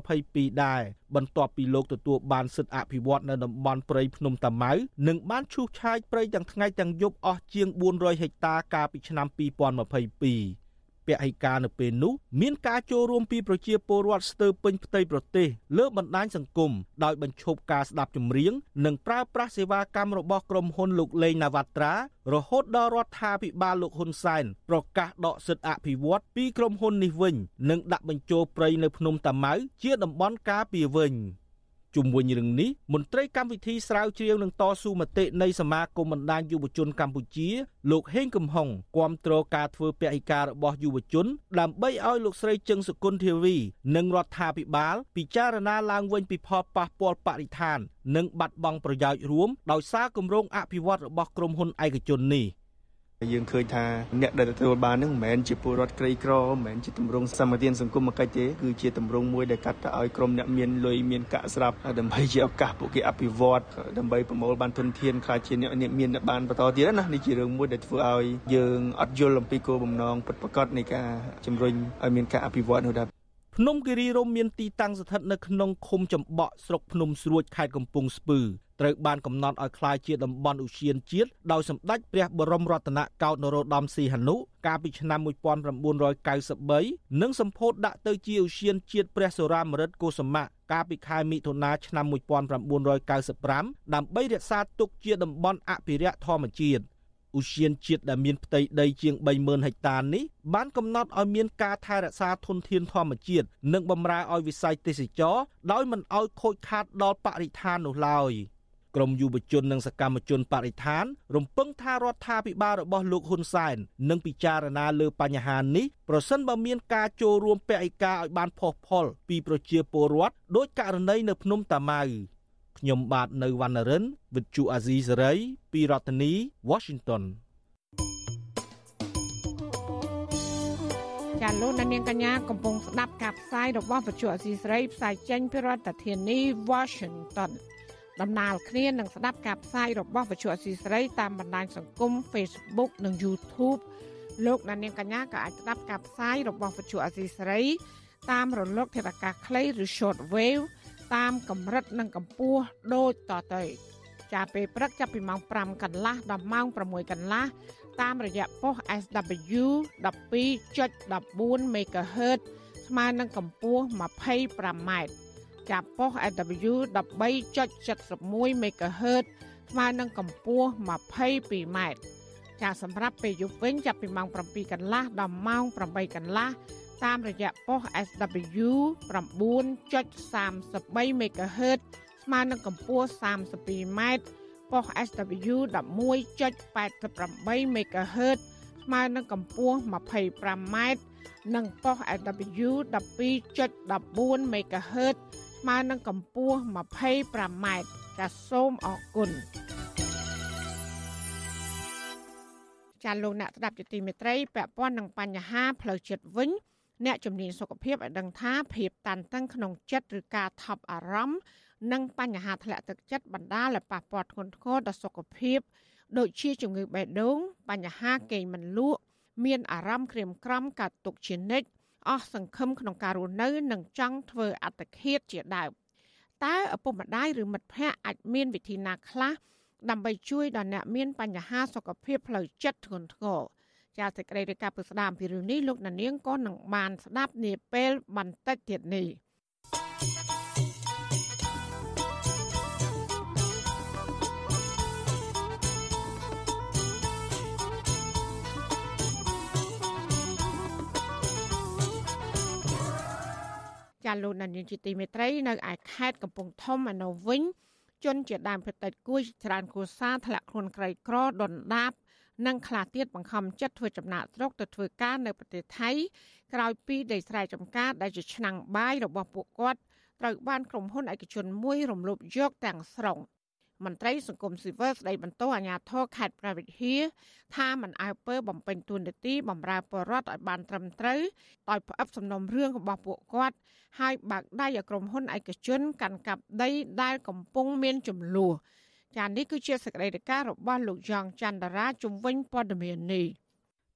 2022ដែរបន្ទាប់ពីលោកទទួលបានសិទ្ធិអភិវឌ្ឍនៅតំបន់ព្រៃភ្នំតាម៉ៅនិងបានឈូសឆាយព្រៃទាំងថ្ងៃទាំងយប់អស់ជាង400ហិកតាកាលពីឆ្នាំ2022 ពហិការនៅពេលនោះមានការចូលរួមពីប្រជាពលរដ្ឋស្ទើរពេញផ្ទៃប្រទេសលើបណ្ដាញសង្គមដោយបញ្ឈប់ការស្ដាប់ចម្រៀង និងប្រើប្រាស់សេវាកម្មរបស់ក្រុមហ៊ុនលោកលេងណាវ៉ាត្រារហូតដល់រដ្ឋាភិបាលលោកហ៊ុនសែនប្រកាសដកសិទ្ធិអភិវឌ្ឍពីក្រុមហ៊ុននេះវិញ និងដាក់បញ្ចូលព្រៃនៅភ្នំតាម៉ៅជាតំបន់ការពារវិញ។ ជុំវិញរឿងនេះមន្ត្រីកម្មវិធីស្រាវជ្រាវនឹងតស៊ូមតិនៃសមាគមបណ្ដាញយុវជនកម្ពុជា លោកហេងកំហុងគាំទ្រការធ្វើពហិការរបស់យុវជន ដើម្បីឲ្យលោកស្រីជឹងសុគន្ធធាវី និងរដ្ឋាភិបាល ពិចារណាឡើងវិញពីផលប៉ះពាល់បរិស្ថាន និងបាត់បង់ប្រយោជន៍រួមដោយសារគម្រោងអភិវឌ្ឍរបស់ក្រុមហ៊ុនឯកជននេះ យើងឃើញថាអ្នកដែលទទួលបាននឹងមិនមែនជាពលរដ្ឋក្រីក្រមិនមែនជាទម្រង់សម្បត្តិសង្គមកិច្ចទេគឺជាទម្រង់មួយដែលកាត់ទៅឲ្យក្រុមអ្នកមានលុយមានកាក់ស្រាប់ដើម្បីជាឱកាសពួកគេអភិវឌ្ឍដើម្បីប្រមូលបានទុនធានខ្លះជាអ្នកមានបានបន្តទៀតណានេះជារឿងមួយដែលធ្វើឲ្យយើងអត់យល់អំពីគោលបំណងពិតប្រាកដនៃការជំរុញឲ្យមានការអភិវឌ្ឍនោះដែរ ភ្នំគិរីរម្យមានទីតាំងស្ថិតនៅក្នុងឃុំចំបក់ស្រុកភ្នំស្រួចខេត្តកំពង់ស្ពឺត្រូវបានកំណត់ឲ្យក្លាយជាតំបន់ឧទ្យានជាតិដោយសម្ដេចព្រះបរមរតនកោដ្ឋនរោត្តមសីហនុកាលពីឆ្នាំ1993និងសម្ពោធដាក់ទៅជាឧទ្យានជាតិព្រះសុរាម្រិតកុសមៈកាលពីខែមិថុនាឆ្នាំ1995ដើម្បីរក្សាទុកជាតំបន់អភិរក្សធម្មជាតិ ឧទ្យានជាតិដែលមានផ្ទៃដីជាង30000ហិកតានេះបានកំណត់ឲ្យមានការថែរក្សាធនធានធម្មជាតិនិងបម្រើឲ្យវិស័យទេសចរដោយមិនឲ្យខូចខាតដល់បរិស្ថាននោះឡើយ។ក្រមយុវជននិងសកម្មជនបរិស្ថាន រំពឹងថារដ្ឋាភិបាលរបស់លោកហ៊ុនសែននឹងពិចារណាលើបញ្ហានេះប្រសិនបើមានការចូលរួមពហិការឲ្យបានផុសផុលពីប្រជាពលរដ្ឋដោយករណីនៅភ្នំតាម៉ៅ ខ្ញុំបាទនៅវណ្ណរិនវិទ្យុអាស៊ីសេរីពីរដ្ឋធានី Washington ចាលោកនាងកញ្ញាកំពុងស្ដាប់ការផ្សាយរបស់វិទ្យុអាស៊ីសេរីផ្សាយចេញពីរដ្ឋធានី Washington ដំណើរគ្នានឹងស្ដាប់ការផ្សាយរបស់វិទ្យុអស៊ីសេរីតាមបណ្ដាញសង្គម Facebook និង YouTube លោកអ្នកនាងកញ្ញាក៏អាចស្ដាប់ការផ្សាយរបស់វិទ្យុអស៊ីសេរីតាមរលកធាតុអាកាសខ្លីឬ Short Wave តាមកម្រិតនិងកម្ពស់ដូចតទៅចាប់ពេលព្រឹកចាប់ពីម៉ោង5កន្លះដល់ម៉ោង6កន្លះតាមរយៈប៉ុស SW 12.14 MHz ស្មើនឹងកម្ពស់ 25m ចាប់ប៉ុស AW 13.71 MHz ស្មើនឹងកម្ពស់ 22m ចាសម្រាប់ពេលយប់វិញចាប់ពីម៉ោង7កន្លះដល់ម៉ោង8កន្លះ តាមរយៈប៉ុស SW 9.33 MHz ស្មើនឹងកម្ពស់ 32m ប៉ុស SW 11.88 MHz ស្ស្មើនឹងកម្ពស់ 25m និងប៉ុស AW 12.14 MHz ស្មើនឹងកម្ពស់ 25m ចាសសូមអរគុណចាលោកអ្នកស្ដាប់ជាទីមេត្រីពាក់ព័ន្ធនឹងបញ្ហាផ្លូវចិត្តវិញ អ្នកជំនាញសុខភាពឲ្យដឹងថាភាពតានតឹងក្នុងចិត្តឬការថប់អារម្មណ៍និងបញ្ហាធ្លាក់ទឹកចិត្តបណ្ដាលឲ្យប៉ះពាល់ធ្ងន់ធ្ងរដល់សុខភាពដូចជាជំងឺបេះដូងបញ្ហាគេងមិនលក់មានអារម្មណ៍ក្រៀមក្រំកាត់ទុកជានិច្ចអស់សង្ឃឹមក្នុងការរស់នៅនិងចង់ធ្វើអត្តឃាតជាដើមតើឪពុកម្ដាយឬមិត្តភ័ក្តិអាចមានវិធីណាខ្លះដើម្បីជួយដល់អ្នកមានបញ្ហាសុខភាពផ្លូវចិត្តធ្ងន់ធ្ងរ ចាសសេចក្តីរាយការណ៍ពីស្ដាមពីរឿងនេះលោកណានៀងក៏នឹងបានស្ដាប់នាពេលបន្តិចទៀតនេះចាលោកណានៀងជាទីមេត្រីនៅឯខេត្តកំពង់ធំឯនោះវិញជនជាដើមភេតិចគួយច្រើនគូសាធ្លាក់ខ្លួនក្រីក្រដុនដាប និងខ្លះទៀតបង្ខំចិត្តធ្វើចំណាក់ស្រុកទៅធ្វើការនៅប្រទេសថៃក្រោយពីដីស្រែចម្ការដែលជាឆ្នាំងបាយរបស់ពួកគាត់ត្រូវបានក្រុមហ៊ុនឯកជនមួយរំលោភយកទាំងស្រុង។មន្ត្រីសង្គមស៊ីវិលស្ដីបន្ទោសអាជ្ញាធរខេត្តប្រវត្តិហាថាមិនអើពើបំពេញតួនាទីបម្រើពលរដ្ឋឲ្យបានត្រឹមត្រូវដោយផ្អឹបសំណុំរឿងរបស់ពួកគាត់ហើយបើកដៃឲ្យក្រុមហ៊ុនឯកជនកាន់កាប់ដីដែលកំពុងមានចំនួន ចានេះគឺជាសកម្មភាពរបស់លោកយ៉ងច័ន្ទរាជំវិញព័ត៌មាននេះ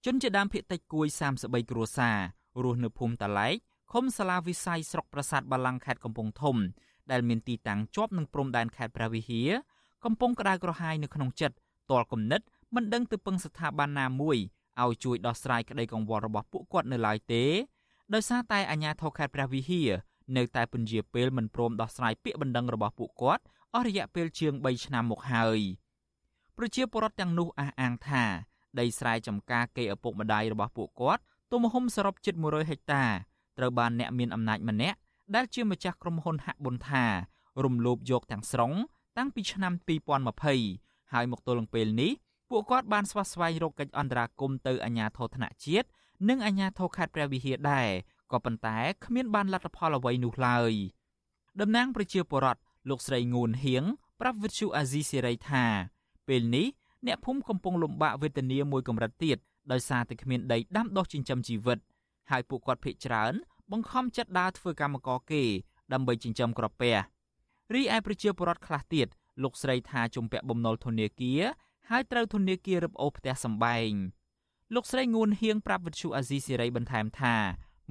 ជនជាដើមភៀតតិចគួយ33គ្រួសាររស់នៅភូមិតាឡែកឃុំសាឡាវិស័យស្រុកប្រាសាទបាឡង់ខេត្តកំពង់ធំ ដែលមានទីតាំងជាប់នឹងព្រំដែនខេត្តព្រះវិហារកំពុងក្តៅក្រហាយនៅក្នុងចិត្តតលគំនិតមិនដឹងទៅពឹងស្ថាប័នណាមួយឲ្យជួយដោះស្រាយក្តីកង្វល់របស់ពួកគាត់នៅឡើយទេដោយសារតែអាជ្ញាធរខេត្តព្រះវិហារនៅតែពន្យាពេលមិនព្រមដោះស្រាយពាក្យបណ្ដឹងរបស់ពួកគាត់ អស់រយៈពេលជាង3ឆ្នាំមកហើយប្រជាពលរដ្ឋទាំងនោះអះអាងថាដីស្រែចម្ការគេឪពុកម្ដាយរបស់ពួកគាត់ទំហំសរុបជិត100ហិកតាត្រូវបានអ្នកមានអំណាចម្នាក់ដែលជាម្ចាស់ក្រុមហ៊ុនហាក់ប៊ុនថារំលោភយកទាំងស្រុងតាំងពីឆ្នាំ2020ហើយមកទល់នឹងពេលនេះពួកគាត់បានស្វាស្វែងរកកិច្ចអន្តរាគមន៍ទៅអាជ្ញាធរថ្នាក់ជាតិនិងអាជ្ញាធរខេត្តព្រះវិហារដែរក៏ប៉ុន្តែគ្មានបានលទ្ធផលអ្វីនោះឡើយតំណាងប្រជាពលរដ្ឋ លោកស្រីងួនហៀងប្រាប់វិទ្យុអាស៊ីសេរីថា ពេលនេះអ្នកភូមិកំពុងលំបាកវេទនាមួយកម្រិតទៀតដោយសារតែគ្មានដីដាំដុះចិញ្ចឹមជីវិត ហើយពួកគាត់ភ័យច្រើន បង្ខំចិត្តដើរធ្វើកម្មករគេដើម្បីចិញ្ចឹមក្រពះរីឯប្រជាពលរដ្ឋខ្លះទៀតលោកស្រីថាជំពាក់បំណុលធនាគារហើយត្រូវធនាគាររឹបអូសផ្ទះសម្បែងលោកស្រីងួនហៀងប្រាប់វិទ្យុអាស៊ីសេរីបន្ថែមថា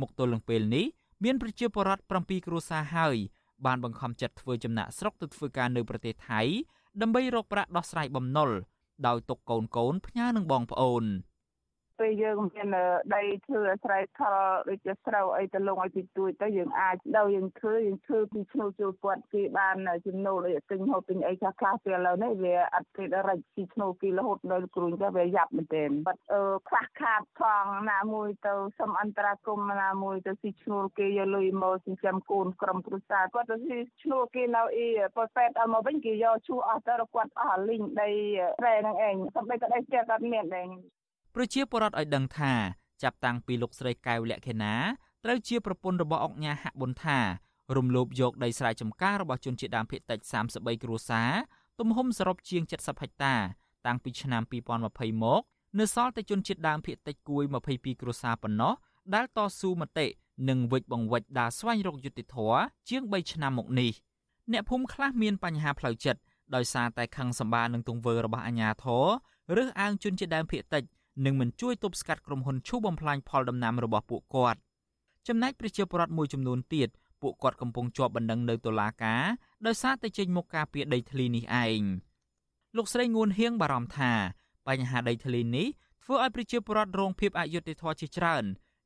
មកទល់នឹងពេលនេះមានប្រជាពលរដ្ឋ7គ្រួសារហើយ បានបង្ខំចិត្តធ្វើចំណាក់ស្រុកទៅធ្វើការនៅប្រទេសថៃដើម្បីរកប្រាក់ដោះស្រាយបំណុលដោយទុកកូនកូនផ្ញើនឹងបងប្អូន។ ពេលយើងមានដីធ្វើអាស្រ័យផលដូចជាស្រូវអីទៅលងឲ្យទីទួយទៅយើងអាចដល់យើងធ្វើយើងធ្វើពីឈ្នួលចូលគាត់គេបានចំណូលដូចទិញហូបទិញអីខ្លះខ្លះពេលឥឡូវនេះវាអត់គេរែកពីឈ្នួលគេរហូតដល់គ្រូចាវាយ៉ាប់មែនទែនបាត់អឺខ្វះខាតផងណាមួយទៅសុំអន្តរាគមណាមួយទៅស៊ីឈ្នួលគេយកលុយមកចិញ្ចឹមកូនក្រុមគ្រួសារគាត់ទៅស៊ីឈ្នួលគេនៅអីប៉ុពេតឲ្យមកវិញគេយកឈូអស់ទៅគាត់អស់លីងដីស្រែនឹងឯងសំបីក៏ដីផ្ទះគាត់មានដែរ ប្រជាពលរដ្ឋឲ្យដឹងថាចាប់តាំងពីលោកស្រីកែវលក្ខិណាត្រូវជាប្រពន្ធរបស់អុកញ៉ាហាក់ប៊ុនថារំលោភយកដីស្រែចម្ការរបស់ជនជាតិដើមភាគតិច33គ្រួសារទំហំសរុបជាង70ហិកតា តាំងពីឆ្នាំ2020មកនៅសល់តែជនជាតិដើមភាគតិចគួយ22គ្រួសារប៉ុណ្ណោះដែលតស៊ូមតិនិងវិច្ចបង្វិច្ចដើរស្វែងរកយុត្តិធម៌ជាង3ឆ្នាំមកនេះអ្នកភូមិខ្លះមានបញ្ហាផ្លូវចិត្តដោយសារតែខឹងសម្បានឹងទង្វើរបស់អាជ្ញាធរឬអាងជនជាតិដើមភាគតិច និងមិនជួយទប់ស្កាត់ក្រុមហ៊ុនឈូបំផ្លាញផលដំណាំរបស់ពួកគាត់ចំណែកប្រជាពលរដ្ឋមួយចំនួនទៀតពួកគាត់កំពុងជាប់បណ្ដឹងនៅតុលាការដោយសារតែចេញមុខការពីដីធ្លីនេះឯងលោកស្រីងួនហៀងបារម្ភថាបញ្ហាដីធ្លីនេះធ្វើឲ្យប្រជាពលរដ្ឋរងភាពអយុត្តិធម៌ជាច្រើន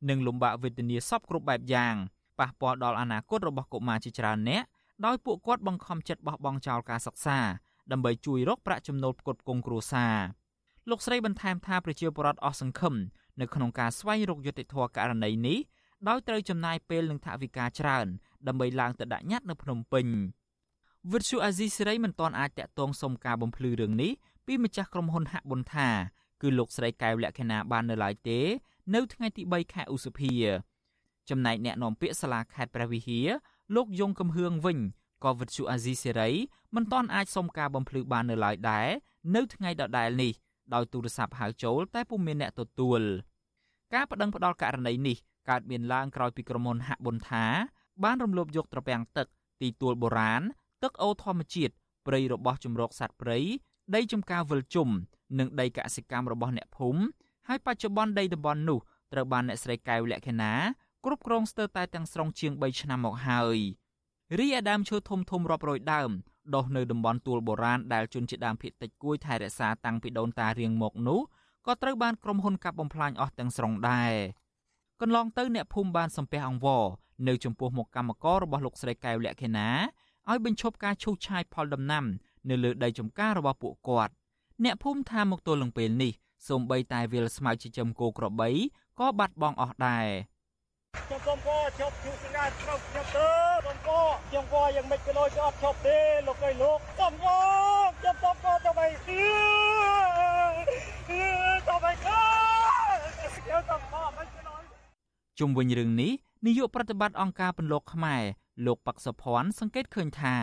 និងលំបាកវេទនាសពគ្រប់បែបយ៉ាងប៉ះពាល់ដល់អនាគតរបស់កុមារជាច្រើនអ្នកដោយពួកគាត់បង្ខំចិត្តបោះបង់ចោលការសិក្សាដើម្បីជួយរកប្រាក់ចំណូលផ្គត់ផ្គង់គ្រួសារ លោកស្រីបន្ថែមថាប្រជាពលរដ្ឋអស់សង្ឃឹមនៅក្នុងការស្វែងរកយុត្តិធម៌ករណីនេះដោយត្រូវចំណាយពេលនិងថវិកាច្រើនដើម្បីឡើងទៅដាក់ញត្តិនៅភ្នំពេញវិទ្យុអាស៊ីសេរីមិនទាន់អាចតាក់ទងសុំការបំភ្លឺរឿងនេះពីម្ចាស់ក្រុមហ៊ុនហាក់ប៊ុនថាគឺលោកស្រីកែវលក្ខណាបាននៅឡើយទេ នៅថ្ងៃទី3ខែឧសភាចំណែកអ្នកនាំពាក្យសាលាខេត្តព្រះវិហារលោកយងកំហឿងវិញក៏វិទ្យុអាស៊ីសេរីមិនទាន់អាចសុំការបំភ្លឺបាននៅឡើយដែរនៅថ្ងៃដដែលនេះ ដោយទូរស័ព្ទហៅចូលតែពុំមានអ្នកទទួលការប្តឹងផ្តល់ករណីនេះកើតមានឡើងក្រោយពីក្រុមហ៊ុនហាក់ប៊ុនថា បានរំលោភយកត្រពាំងទឹកទីទួលបុរាណទឹកអូធម្មជាតិព្រៃរបស់ជំរកសត្វព្រៃដីចំការវិលជុំនិងដីកសិកម្មរបស់អ្នកភូមិហើយបច្ចុប្បន្នដីតំបន់នោះត្រូវបានអ្នកស្រីកែវលក្ខណាគ្រប់គ្រងស្ទើរតែទាំងស្រុងជាង3ឆ្នាំមកហើយរីឯដើមឈើធំធំរាប់រយដើម ដុះនៅតំបន់ទួលបុរាណដែលជនជាដើមភាគតិចគួយថែរក្សាតាំងពីដូនតារៀងមកនោះក៏ត្រូវបានក្រុមហ៊ុនកាប់បំផ្លាញអស់ទាំងស្រុងដែរកន្លងទៅអ្នកភូមិបានសំពះអង្វរនៅចំពោះមុខកម្មកររបស់លោកស្រីកែវលក្ខិណាឲ្យបញ្ឈប់ការឈូសឆាយផលដំណាំ នៅលើដីចំការរបស់ពួកគាត់អ្នកភូមិថាមកទល់នឹងពេលនេះសូម្បីតែវាលស្មៅចិញ្ចឹមគោក្របីក៏បាត់បង់អស់ដែរ ខ្ញុំសូមកជប់ជួសងាស្រុកខ្ញុំទៅសូមកខ្ញុំក៏យ៉ាងមិនក៏ដូចអត់ជប់ទេលោកអើយលោកសូមកខ្ញុំសូមកទៅបីទៅបីខ្ញុំសូមកមិនក៏ដូចជុំវិញរឿងនេះនាយកប្រតិបត្តិអង្គការពន្លកខ្មែរលោកប៉ាក់សុភ័ណ្ឌសង្កេតឃើញថា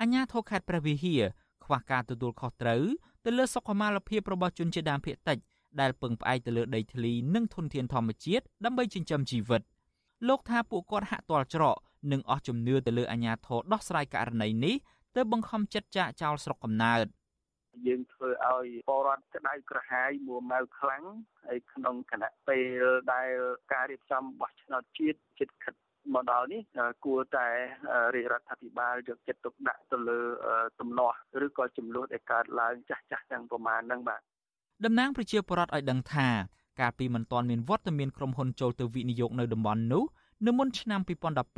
អញ្ញាធរខេត្តព្រះវិហារខ្វះការទទួលខុសត្រូវទៅលើសុខុមាលភាពរបស់ជនជាតិដើមភាគតិចដែលពឹងផ្អែកទៅលើដីធ្លីនិងធនធានធម្មជាតិដើម្បីចិញ្ចឹមជីវិត លោកថាពួកគាត់ហាក់ទាល់ច្រកនិងអស់ជំនឿទៅលើអាញាធរដោះស្រាយករណីនេះទើបបង្ខំចិត្តចាកចោលស្រុកកំណើតយើងធ្វើឲ្យពលរដ្ឋក្តៅក្រហាយមួម៉ៅខ្លាំងហើយក្នុងគណៈពេលដែលការរៀបចំបោះឆ្នោតជាតិចិត្តខិតមកដល់នេះគួរតែរាជរដ្ឋាភិបាលយកចិត្តទុកដាក់ទៅលើទំនាស់ឬក៏ចំនួនដែលកើតឡើងចាស់ចាស់ទាំងប្រមាណហ្នឹងបាទតំណាងប្រជាពលរដ្ឋឲ្យដឹងថា កាលពីមិនទាន់មានវត្តមានក្រុមហ៊ុនចូលទៅវិនិយោគនៅតំបន់នោះនៅមុនឆ្នាំ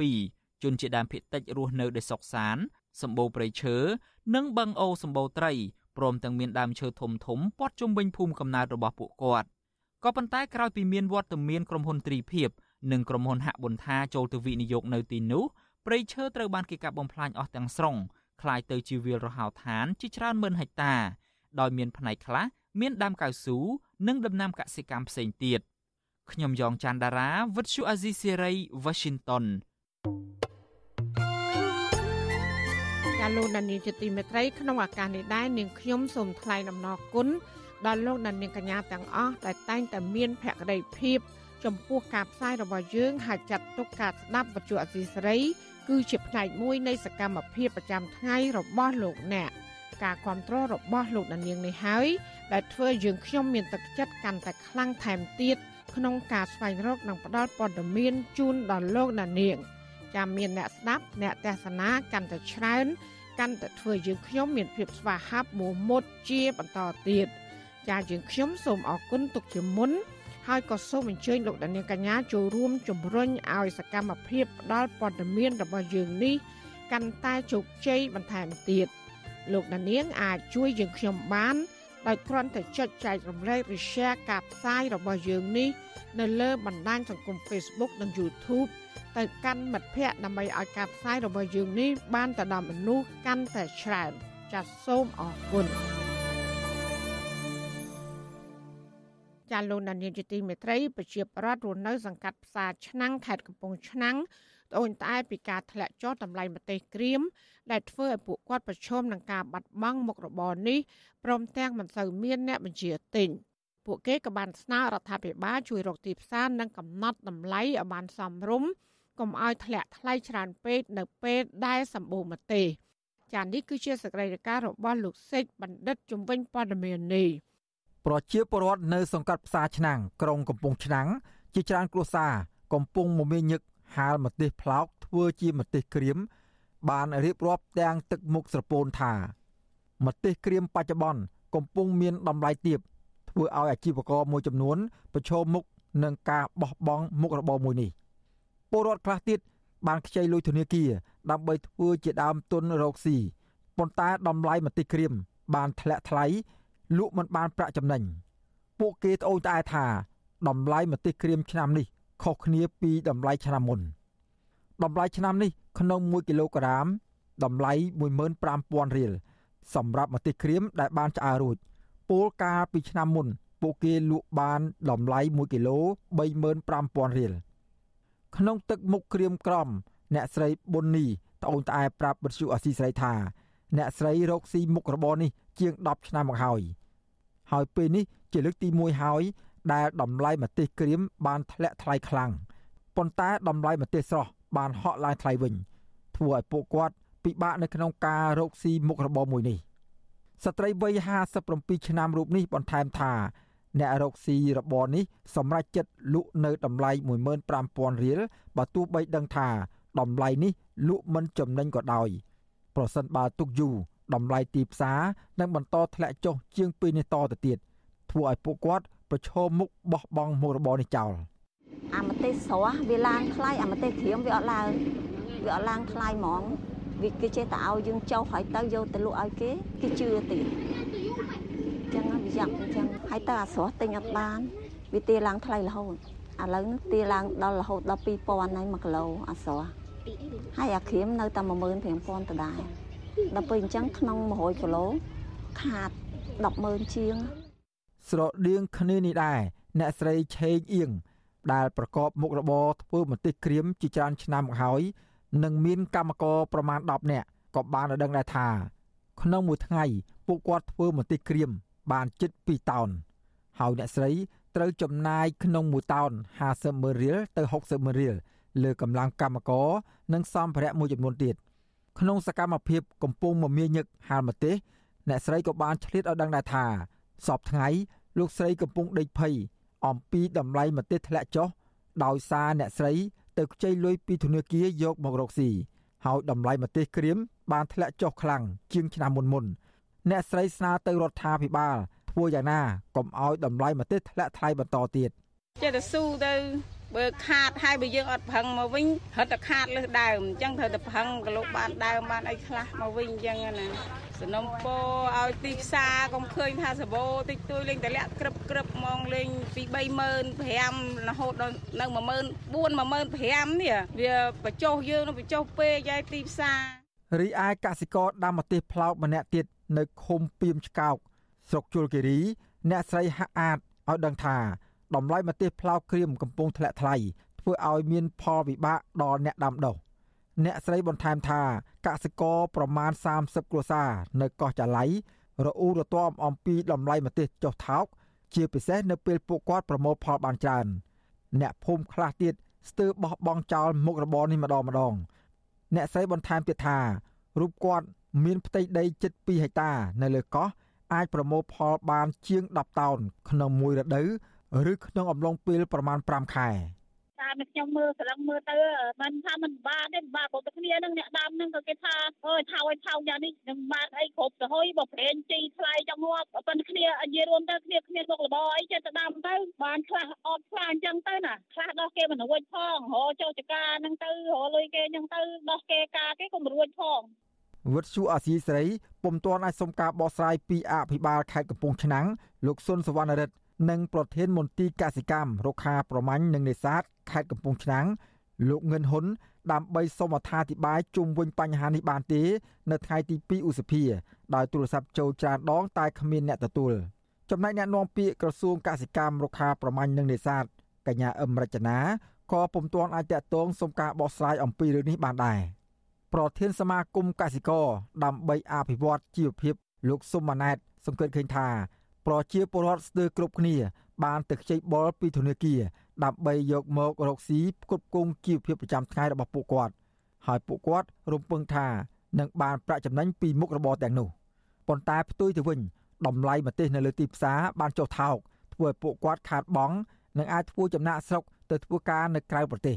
2012ជនជាដើមភាគតិចរស់នៅដោយសុខសានសម្បូរព្រៃឈើនិងបឹងអូសម្បូរត្រីព្រមទាំងមានដើមឈើធំធំព័ទ្ធជុំវិញភូមិកំណើតរបស់ពួកគាត់ក៏ប៉ុន្តែក្រោយពីមានវត្តមានក្រុមហ៊ុនទ្រីភិបនិងក្រុមហ៊ុនហាក់ប៊ុនថាចូលទៅវិនិយោគនៅទីនោះព្រៃឈើត្រូវបានគេកាប់បំផ្លាញអស់ទាំងស្រុងคล้ายទៅជាវាលរហោឋានជាច្រើនម៉ឺនហិកតាដោយមានផ្នែកខ្លះ មានដើមកៅស៊ូនិងដំណាំកសិកម្មផ្សេងទៀតខ្ញុំយ៉ងច័ន្ទដារាវិទ្យុអាស៊ីសេរី Washington ាលោកដានីជាទីមេត្រីក្នុងឱកាសនេះដែរនាងខ្ញុំសូមថ្លែងអំណរគុណដល់លោកដានីកញ្ញាទាំងអស់ដែលតែងតែមានភក្ដីភាព ចំពោះការផ្សាយរបស់យើងហើយចាត់ទុកការស្ដាប់វិទ្យុអសីសេរី គឺជាផ្នែកមួយនៃសកម្មភាពប្រចាំថ្ងៃរបស់លោកអ្នកការគ្រប់គ្រងរបស់លោកដានៀងនេះហើយ ដែលធ្វើយើងខ្ញុំមានទឹកចិត្តកាន់តែខ្លាំងថែមទៀតក្នុងការស្វែងរកនិងផ្តល់ព័ត៌មានជូនដល់លោកដានៀងចាំមានអ្នកស្ដាប់អ្នកទេសនាកាន់តែច្រើនកាន់តែធ្វើយើងខ្ញុំមានភាពស្វាហាប់មោះមុតជាបន្តទៀតចាយើងខ្ញុំសូមអរគុណទុកជាមុនហើយក៏សូមអញ្ជើញលោកដានៀងកញ្ញាចូលរួមជំរុញឲ្យសកម្មភាពផ្ដល់ព័ត៌មានរបស់យើងនេះកាន់តែជោគជ័យបន្ថែមទៀតលោកដានៀងអាចជួយយើងខ្ញុំបាន ដោយគ្រាន់តែចុចចែករំលែកឬ share ការផ្សាយរបស់យើងនេះនៅលើបណ្ដាញសង្គម Facebook និង YouTube ទៅកាន់មិត្តភ័ក្តិដើម្បីឲ្យការផ្សាយរបស់យើងនេះបានទៅដល់មនុស្សកាន់តែច្រើនចាសសូមអរគុណចាលោកនានីជាទីមេត្រីប្រជាប្រដ្ឋរស់នៅសង្កាត់ផ្សារឆ្នាំងខេត្តកំពង់ឆ្នាំងត្អូញត្អែពីការធ្លាក់ចុះតម្លៃម្ទេសក្រៀមដែលធ្វើឲ្យពួកគាត់ប្រឈមនឹងការបាត់បង់មុខរបរនេះ ព្រមទាំងមិនសូវមានអ្នកបញ្ជាទិញពួកគេក៏បានស្នើរដ្ឋាភិបាលជួយរកទីផ្សារនិងកំណត់តម្លៃឲ្យបានសមរម្យកុំឲ្យធ្លាក់ថ្លៃច្រើនពេកនៅពេលដែលសម្បូរម្ទេសចា៎នេះគឺជាសកម្មភាពរបស់លោកសេចបណ្ឌិតជំនាញព័ត៌មាននេះប្រជាពលរដ្ឋនៅសង្កាត់ផ្សារឆ្នាំងក្រុងកំពង់ឆ្នាំងជាច្រើនគ្រួសារកំពុងមមាញឹកហាលម្ទេសផ្លោកធ្វើជាម្ទេសក្រៀមបានរៀបរាប់ទាំងទឹកមុខស្រពោនថា ម្ទេសក្រៀមបច្ចុប្បន្នកំពុងមានតម្លៃទាបធ្វើឲ្យអាជីវករមួយចំនួនប្រឈមមុខនឹងការបោះបង់មុខរបរមួយនេះពលរដ្ឋខ្លះទៀតបានខ្ចីលុយធនាគារដើម្បីធ្វើជាដើមទុនរកស៊ីប៉ុន្តែតម្លៃម្ទេសក្រៀមបានធ្លាក់ថ្លៃលក់មិនបានប្រាក់ចំណេញពួកគេត្អូញត្អែថាតម្លៃម្ទេសក្រៀមឆ្នាំនេះខុសគ្នាពីតម្លៃឆ្នាំមុនតម្លៃឆ្នាំនេះក្នុង1គីឡូក្រាមតម្លៃ15000រៀល សម្រាប់ម្ទេសក្រៀមដែលបានឆ្អើររួចពលកាលពីឆ្នាំមុន ពួកគេលក់បានតម្លៃ1គីឡូ35000រៀលក្នុងទឹកមុខក្រៀមក្រំ អ្នកស្រីប៊ុននីត្អូញត្អែប្រាប់បទសុអសីស្រីថាអ្នកស្រីរកស៊ីមុខរបរនេះជាង10ឆ្នាំមកហើយហើយពេលនេះជាលើកទី1ហើយដែលតម្លៃម្ទេសក្រៀមបានធ្លាក់ថ្លៃខ្លាំងប៉ុន្តែតម្លៃម្ទេសស្រស់បានហក់ឡើងថ្លៃវិញធ្វើឲ្យពួកគាត់ ពិបាកនៅក្នុងការរកស៊ីមុខរបរមួយនេះស្ត្រីវ័យ57ឆ្នាំរូបនេះបន្ថែមថាអ្នករកស៊ីរបរនេះសម្រេចចិត្តលក់នៅតម្លៃ15000រៀលបើទោះបីដឹងថាតម្លៃនេះលក់មិនចំណេញក៏ដោយប្រសិនបើទុកយូរតម្លៃទីផ្សារនឹងបន្តធ្លាក់ចុះជាងពេលនេះតទៅទៀតធ្វើឲ្យពួកគាត់ប្រឈមមុខបោះបង់មុខរបរនេះចោលអាម្ទេសស្រស់វាឡើងថ្លៃអាម្ទេសក្រៀមវាអត់ឡើងវាអត់ឡើងថ្លៃហ្មង វាគេចេះតែឲ្យយើងចុះហើយទៅយកទៅលក់ឲ្យគេគេជឿទៀតចឹងវាយ៉ាងចឹងហើយទៅអាស្រស់ទិញអត់បានវាទាឡើងថ្លៃរហូតឥឡូវនេះទាឡើងដល់រហូតដល់2000ហើយ1គីឡូអាស្រស់ហើយអាក្រៀមនៅតែ15000ដដែលដល់ពេលអញ្ចឹងក្នុង100គីឡូខាត100,000ជាងស្រដៀងគ្នានេះដែរអ្នកស្រីឆេងអៀងដែលប្រកបមុខរបរធ្វើម្ទេសក្រៀមជាច្រើនឆ្នាំមកហើយ និងមានកម្មករប្រមាណ10នាក់ក៏បានដឹងដែរថា ក្នុងមួយថ្ងៃពួកគាត់ធ្វើម្ទេសក្រៀមបានជិត2តោនហើយអ្នកស្រីត្រូវចំណាយក្នុងមួយតោន50ម៉ឺនរៀលទៅ60ម៉ឺនរៀលលើកម្លាំងកម្មករនិងសម្ភារៈមួយចំនួនទៀតក្នុងសកម្មភាពកំពុងមមាញឹកហាលម្ទេសអ្នកស្រីក៏បានឆ្លៀតឲ្យដឹងដែរថាសពថ្ងៃលោកស្រីកំពុងដេកភ័យអំពីតម្លៃម្ទេសធ្លាក់ចុះដោយសារអ្នកស្រី ទៅខ្ចីលុយពីធនាគារយកមករកស៊ីហើយតម្លៃម្ទេសក្រៀមបានធ្លាក់ចុះខ្លាំងជាងឆ្នាំមុនមុនអ្នកស្រីស្នើទៅរដ្ឋាភិបាលធ្វើយ៉ាងណាកុំឲ្យតម្លៃម្ទេសធ្លាក់ថ្លៃបន្តទៀតចេះតែស៊ូទៅបើខាតហើយបើយើងអត់ប្រឹងមកវិញរត់តែខាតលើសដើមអញ្ចឹងត្រូវតែប្រឹងក៏លោកបានដើមបានអីខ្លះមកវិញអញ្ចឹងណា សនំពោឲ្យទីផ្សារកុំឃើញថាសបោតិចតួយលេងតែលាក់ក្រឹបក្រឹបមកលេងពី35000រហូតដល់នៅ14000 15000នេះវាបញ្ចុះយើងនឹងបញ្ចុះពេកយាយទីផ្សាររីឯកសិករដាំម្ទេសផ្លោកម្នាក់ទៀតនៅឃុំពីមឆ្កោកស្រុកជលគិរី អ្នកស្រីហាក់អាតឲ្យដឹងថាតម្លៃម្ទេសផ្លោកក្រៀមកំពុងធ្លាក់ថ្លៃធ្វើឲ្យមានផលវិបាកដល់អ្នកដាំដុះ អ្នកស្រីបន្ថែមថាកសិករប្រមាណ30គ្រួសារនៅកោះចាឡៃរអ៊ូរទាំអំពីតម្លៃម្ទេសចុះថោក ជាពិសេសនៅពេលពួកគាត់ប្រមូលផលបានច្រើន អ្នកភូមិខ្លះទៀតស្ទើរបោះបង់ចោលមុខរបរនេះម្ដងម្ដង អ្នកស្រីបន្ថែមទៀតថារូបគាត់មានផ្ទៃដីជិត2ហិកតានៅលើកោះអាចប្រមូលផលបានជាង10តោនក្នុងមួយរដូវឬក្នុងអំឡុងពេលប្រមាណ5ខែ តាមខ្ញុំមើលស្លឹងមើលទៅមិនថាមិនបានទេបានព្រោះតែគ្នានឹងអ្នកដើមនឹងក៏គេថាអើយថោឲ្យថោយ៉ាងនេះនឹងបានអីគ្រប់ទៅហើយបើប្រេងជីថ្លៃចង់ងាប់ប៉ុន្តែគ្នានិយាយរួមទៅគ្នាគ្មានមុខរបរអីចេះតែដើមទៅបានខ្លះអត់ខ្លះអញ្ចឹងទៅណាខ្លះដោះគេមិនរួចផងរចុះចការហ្នឹងទៅរលុយគេអញ្ចឹងទៅដោះគេការគេក៏មិនរួចផងវត្តសុអាស៊ីសេរីពុំទាន់អាចសុំការបកស្រាយពីអភិបាលខេត្តកំពង់ឆ្នាំងលោកសុនសវណ្ណរិទ្ធ និងប្រធានមន្ទីរកសិកម្មរុក្ខាប្រមាញ់និងនេសាទខេត្តកំពង់ឆ្នាំងលោកងិនហ៊ុនដើម្បីសូមអត្ថាធិប្បាយជុំវិញបញ្ហានេះបានទេ នៅថ្ងៃទី2ឧសភាដោយទូរស័ព្ទចូលច្រើនដងតែគ្មានអ្នកទទួលចំណែកអ្នកនាំពាក្យក្រសួងកសិកម្មរុក្ខាប្រមាញ់និងនេសាទកញ្ញាអឹមរចនាក៏ពុំទាន់អាចតតងសុំការបកស្រាយអំពីរឿងនេះបានដែរប្រធានសមាគមកសិករដើម្បីអភិវឌ្ឍជីវភាពលោកសុំម៉ាណែតសង្កេតឃើញថា ប្រជាពលរដ្ឋស្ទើរគ្រប់គ្នា បានទៅខ្ចីបុលពីធនាគារដើម្បីយកមករកស៊ីផ្គត់ផ្គង់ជីវភាពប្រចាំថ្ងៃរបស់ពួកគាត់ ហើយពួកគាត់រំពឹងថានឹងបានប្រាក់ចំណេញពីមុខរបរទាំងនោះប៉ុន្តែផ្ទុយទៅវិញតម្លៃម្ទេសនៅលើទីផ្សារបានចុះថោកធ្វើឲ្យពួកគាត់ខាតបង់និងអាចធ្វើចំណាក់ស្រុកទៅធ្វើការនៅក្រៅប្រទេស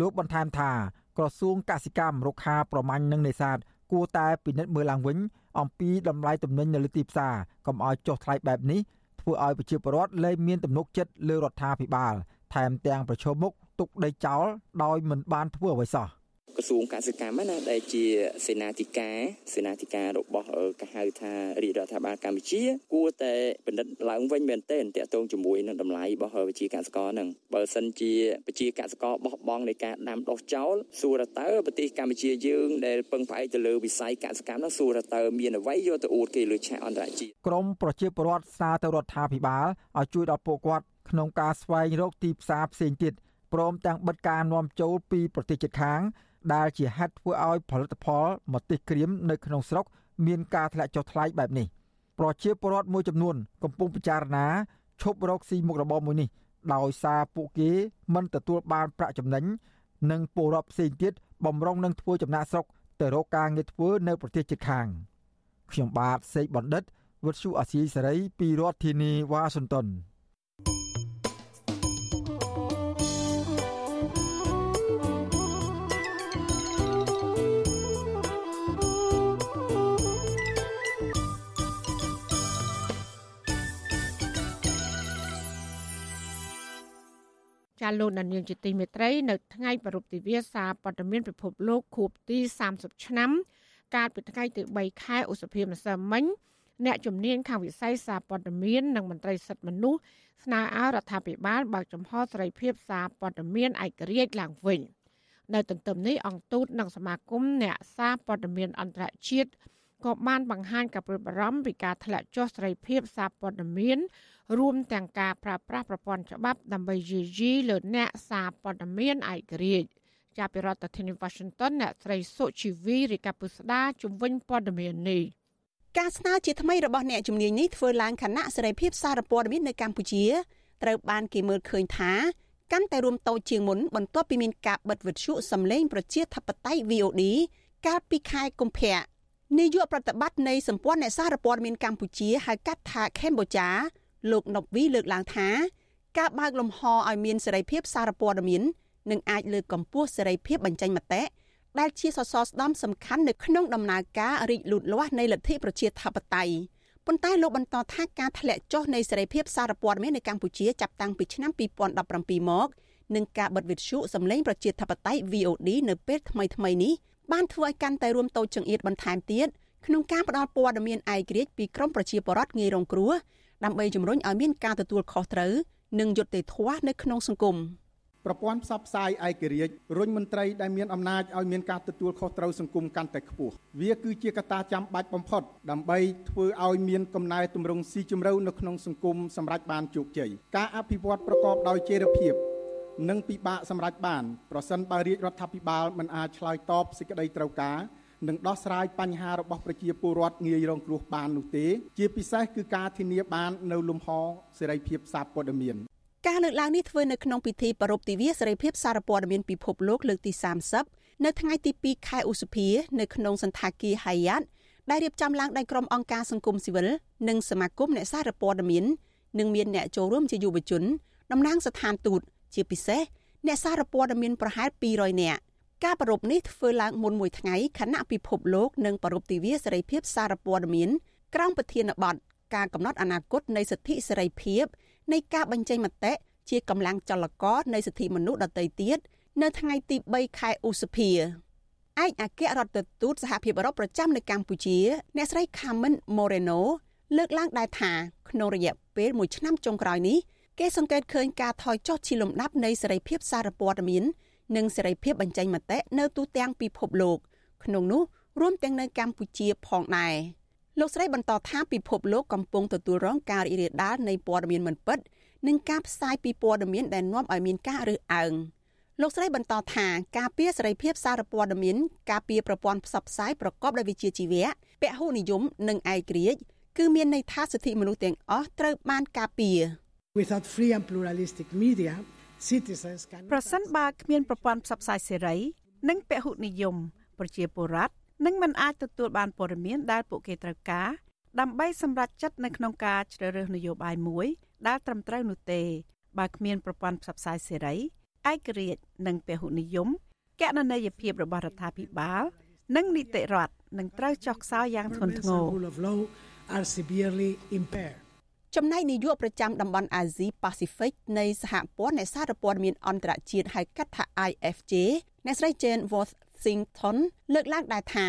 លោកបន្ថែមថាក្រសួងកសិកម្មរុក្ខាប្រមាញ់និងនេសាទគួរតែពិនិត្យមើលឡើងវិញ អំពីតម្លៃទំនិញនៅលើទីផ្សារកុំឲ្យចុះថ្លៃបែបនេះធ្វើឲ្យប្រជាពលរដ្ឋលែងមានទំនុកចិត្តលើរដ្ឋាភិបាល ថែមទាំងប្រឈមមុខទុកដីចោលដោយមិនបានធ្វើអ្វីសោះ ក្រសួងកសិកម្មណាដែលជាសេនាធិការសេនាធិការរបស់គេហៅថារាជរដ្ឋាភិបាលកម្ពុជា គួរតែពិនិត្យឡើងវិញមែនទែនតាក់ទងជាមួយនឹងតម្លៃរបស់វិជាកសិករហ្នឹងបើសិនជាវិជាកសិករបោះបង់នៃការដាំដុះចោលសួរតើប្រទេសកម្ពុជាយើងដែលពឹងផ្អែកទៅលើវិស័យកសិកម្មហ្នឹងសួរតើមានអ្វីយកទៅអួតគេលើឆាកអន្តរជាតិក្រមប្រជាពលរដ្ឋសារទៅរដ្ឋាភិបាលឲ្យជួយដល់ពួកគាត់ក្នុងការស្វែងរកទីផ្សារផ្សេងទៀតព្រមទាំងបិទការនាំចូលពីប្រទេសជិតខាង ដែលជាហេតុធ្វើឲ្យផលិតផលម្ទេសក្រៀមនៅក្នុងស្រុកមានការធ្លាក់ចុះថ្លៃបែបនេះប្រជាពលរដ្ឋមួយចំនួនកំពុងពិចារណាឈប់រកស៊ីមុខរបរមួយនេះដោយសារពួកគេមិនទទួលបានប្រាក់ចំណេញនិងពលរដ្ឋផ្សេងទៀតបំរុងនឹងធ្វើចំណាក់ស្រុកទៅរកការងារធ្វើនៅប្រទេសជិតខាងខ្ញុំបាទសេកបណ្ឌិតវុទ្ធុអាស៊ីសេរីពីរដ្ឋធានីវ៉ាស៊ីនតោន ចាលោកដានៀងជាទីមេត្រី នៅថ្ងៃប្រពៃទិវាសារព័ត៌មានពិភពលោកខួបទី30ឆ្នាំកាលពីថ្ងៃទី3ខែឧសភាម្សិលមិញអ្នកជំនាញខាងវិស័យសារព័ត៌មាននិងមន្ត្រីសិទ្ធិមនុស្សស្នើឲ្យរដ្ឋាភិបាលបើកចំហសេរីភាពសារព័ត៌មានឯករាជ្យឡើងវិញនៅទន្ទឹមនេះអង្គទូតនិងសមាគមអ្នកសារព័ត៌មានអន្តរជាតិក៏បានបង្ហាញការព្រួយបារម្ភពីការធ្លាក់ចុះសេរីភាពសារព័ត៌មាន រួមទាំងការប្រើប្រាស់ប្រព័ន្ធច្បាប់ដើម្បីយាយីលើអ្នកសារព័ត៌មានឯករាជ្យចាប់ពីរដ្ឋធានី Washington អ្នកស្រីសុជីវីរាយការណ៍ពុស្ដាជំវិញព័ត៌មាននេះការស្នើជាថ្មីរបស់អ្នកជំនាញនេះធ្វើឡើងគណៈសេរីភាពសារព័ត៌មាននៅកម្ពុជាត្រូវបានគេមើលឃើញថាកាន់តែរួមតូចជាងមុនបន្ទាប់ពីមានការបិទវិទ្យុសម្លេងប្រជាធិបតេយ្យ VOD កាលពីខែកុម្ភៈនាយកប្រតិបត្តិនៃសម្ព័ន្ធអ្នកសារព័ត៌មានកម្ពុជាហៅកាត់ថាកម្ពុជា លោកណុកវីលើកឡើងថាការបើកលំហឲ្យមានសេរីភាពសារព័ត៌មាននឹងអាចលើកកម្ពស់សេរីភាពបញ្ចេញមតិដែលជាសសរស្តម្ភសំខាន់នៅក្នុងដំណើរការរីកលូតលាស់នៃលទ្ធិប្រជាធិបតេយ្យប៉ុន្តែលោកបន្តថាការធ្លាក់ចុះនៃសេរីភាពសារព័ត៌មាននៅកម្ពុជាចាប់តាំងពីឆ្នាំ2017មកនិងការបិទវិទ្យុសម្លេងប្រជាធិបតេយ្យ VOD នៅពេលថ្មីៗនេះបានធ្វើឲ្យកាន់តែរួមតូចចង្អៀតបន្ថែមទៀតក្នុងការផ្តល់ព័ត៌មានឯករាជ្យពីក្រមប្រជាពលរដ្ឋងាយរងគ្រោះ ដើម្បីជំរុញឲ្យមានការទទួលខុសត្រូវនិងយុត្តិធម៌នៅក្នុងសង្គមប្រព័ន្ធផ្សព្វផ្សាយឯករាជ្យរុញមន្ត្រីដែលមានអំណាចឲ្យមានការទទួលខុសត្រូវសង្គមកាន់តែខ្ពស់វាគឺជាកត្តាចាំបាច់បំផុតដើម្បីធ្វើឲ្យមានកំណែទម្រង់ស៊ីជម្រៅនៅក្នុងសង្គមសម្រាប់បានជោគជ័យការអភិវឌ្ឍប្រកបដោយចីរភាពនិងពិបាកសម្រេចបាន ប្រសិនបើរាជរដ្ឋាភិបាលមិនអាចឆ្លើយតបសេចក្តីត្រូវការ និងដោះស្រាយបញ្ហារបស់ប្រជាពលរដ្ឋងាយរងគ្រោះបាននោះទេ ជាពិសេសគឺការធានាបាននៅលំហសេរីភាពសារព័ត៌មានការលើកឡើងនេះធ្វើនៅក្នុងពិធីប្រពៃទិវាសេរីភាពសារព័ត៌មានពិភពលោកលើកទី30នៅថ្ងៃទី2ខែឧសភានៅក្នុងសន្តាគារ Hyatt ដែលរៀបចំឡើងដោយក្រុមអង្គការសង្គមស៊ីវិលនិងសមាគមអ្នកសារព័ត៌មាននិងមានអ្នកចូលរួមជាយុវជនតំណាងស្ថានទូតជាពិសេសអ្នកសារព័ត៌មានប្រហែល200នាក់ ការប្រពៃនេះធ្វើឡើងមុនមួយថ្ងៃខណៈពិភពលោកនិងប្រពៃទិវាសេរីភាពសារព័ត៌មានក្រោមប្រធានបទការកំណត់អនាគតនៃសិទ្ធិសេរីភាពនៃការបញ្ចេញមតិជាកម្លាំងចលករនៃសិទ្ធិមនុស្សដទៃទៀតនៅថ្ងៃទី3ខែឧសភាឯកអគ្គរដ្ឋទូតសហភាពអឺរ៉ុបប្រចាំនៅកម្ពុជា អ្នកស្រី Carmen Moreno លើកឡើងដែរថាក្នុងរយៈពេល1ឆ្នាំចុងក្រោយនេះគេសង្កេតឃើញការថយចុះជាលំដាប់នៃសេរីភាពសារព័ត៌មាន និងសេរីភាពបញ្ចេញមតិនៅទូទាំងពិភពលោកក្នុងនោះរួមទាំងនៅកម្ពុជាផងដែរលោកស្រីបន្តថាពិភពលោកកំពុងទទួលរងការរីករាលដាលនៃព័ត៌មានមិនពិតនិងការផ្សាយពីព័ត៌មានដែលនាំឲ្យមានការរើសអើងលោកស្រីបន្តថាការពៀសេរីភាពសារព័ត៌មានការពៀប្រព័ន្ធផ្សព្វផ្សាយប្រកបដោយវិជ្ជាជីវៈពហុនិយមនិងឯករាជ្យគឺមានន័យថាសិទ្ធិមនុស្សទាំងអស់ត្រូវបានការពារ Without free and pluralistic media ប្រសិនបើគ្មានប្រព័ន្ធផ្សព្វផ្សាយសេរី និងពហុនិយម ប្រជាពលរដ្ឋនឹងមិនអាចទទួលបានព័ត៌មានដែលពួកគេត្រូវការដើម្បីសម្រេចចិត្តនៅក្នុងការជ្រើសរើសនយោបាយមួយដែលត្រឹមត្រូវនោះទេបើគ្មានប្រព័ន្ធផ្សព្វផ្សាយសេរីឯករាជ្យនិងពហុនិយមកណន័យភាពរបស់រដ្ឋាភិបាល និងនីតិរដ្ឋនឹងត្រូវចុះខ្សោយយ៉ាងធ្ងន់ធ្ងរ ចំណែកនាយកប្រចាំតំបន់អាស៊ីប៉ាស៊ីហ្វិកនៃសហព័ន្ធអ្នកសារព័ត៌មានអន្តរជាតិហៅកាត់ថា IFJ អ្នកស្រី Jane Worth Washington លើកឡើងដែរថា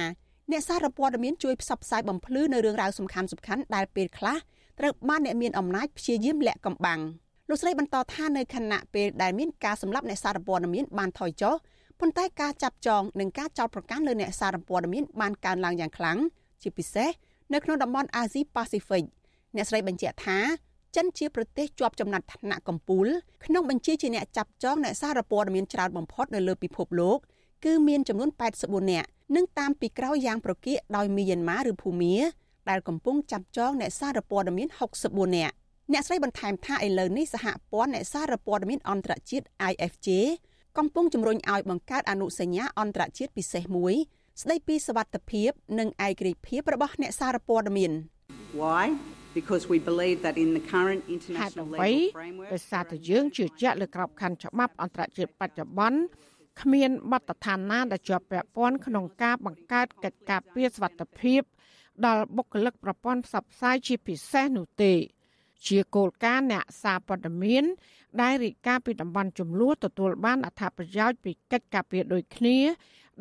អ្នកសារព័ត៌មានជួយផ្សព្វផ្សាយបំភ្លឺនៅរឿងរ៉ាវសំខាន់ៗដែលពេលខ្លះត្រូវបានអ្នកមានអំណាចព្យាយាមលាក់កំបាំងលោកស្រីបន្តថានៅខណៈពេលដែលមានការសម្លាប់អ្នកសារព័ត៌មានបានថយចុះប៉ុន្តែការចាប់ចងនិងការចោទប្រកាន់លើអ្នកសារព័ត៌មានបានកើនឡើងយ៉ាងខ្លាំងជាពិសេសនៅក្នុងតំបន់អាស៊ីប៉ាស៊ីហ្វិក អ្នកស្រីបញ្ជាក់ថាចិនជាប្រទេសជាប់ចំណាត់ថ្នាក់កំពូលក្នុងបញ្ជីជាអ្នកចាប់ចងអ្នកសារព័ត៌មានច្រើនបំផុតនៅលើពិភពលោកគឺមានចំនួន84នាក់និងតាមពីក្រោយយ៉ាងប្រកៀកដោយមីយ៉ាន់ម៉ាឬភូមាដែលកំពុងចាប់ចងអ្នកសារព័ត៌មាន64នាក់អ្នកស្រីបន្ថែមថាឥឡូវនេះសហព័ន្ធអ្នកសារព័ត៌មានអន្តរជាតិ IFJ កំពុងជំរុញឲ្យបង្កើតអនុសញ្ញាអន្តរជាតិពិសេសមួយ ស្ដីពីសវត្ថភាព និងឯករាជ្យភាពរបស់អ្នកសារព័ត៌មាន Why because we believe that in the current international legal framework ដោយសារតែយើងជឿជាក់លើក្របខ័ណ្ឌច្បាប់អន្តរជាតិបច្ចុប្បន្នគ្មានបទដ្ឋានណាដែលជាប់ពាក់ព័ន្ធក្នុងការបង្កើតកិច្ចការពារសុវត្ថិភាពដល់បុគ្គលិកប្រព័ន្ធផ្សព្វផ្សាយជាពិសេសនោះទេ ជាគោលការណ៍អ្នកសារព័ត៌មាន ដែលរាយការណ៍ពីតំបន់ចំនួនទទួលបានអត្ថប្រយោជន៍ពីកិច្ចការពារដូចគ្នា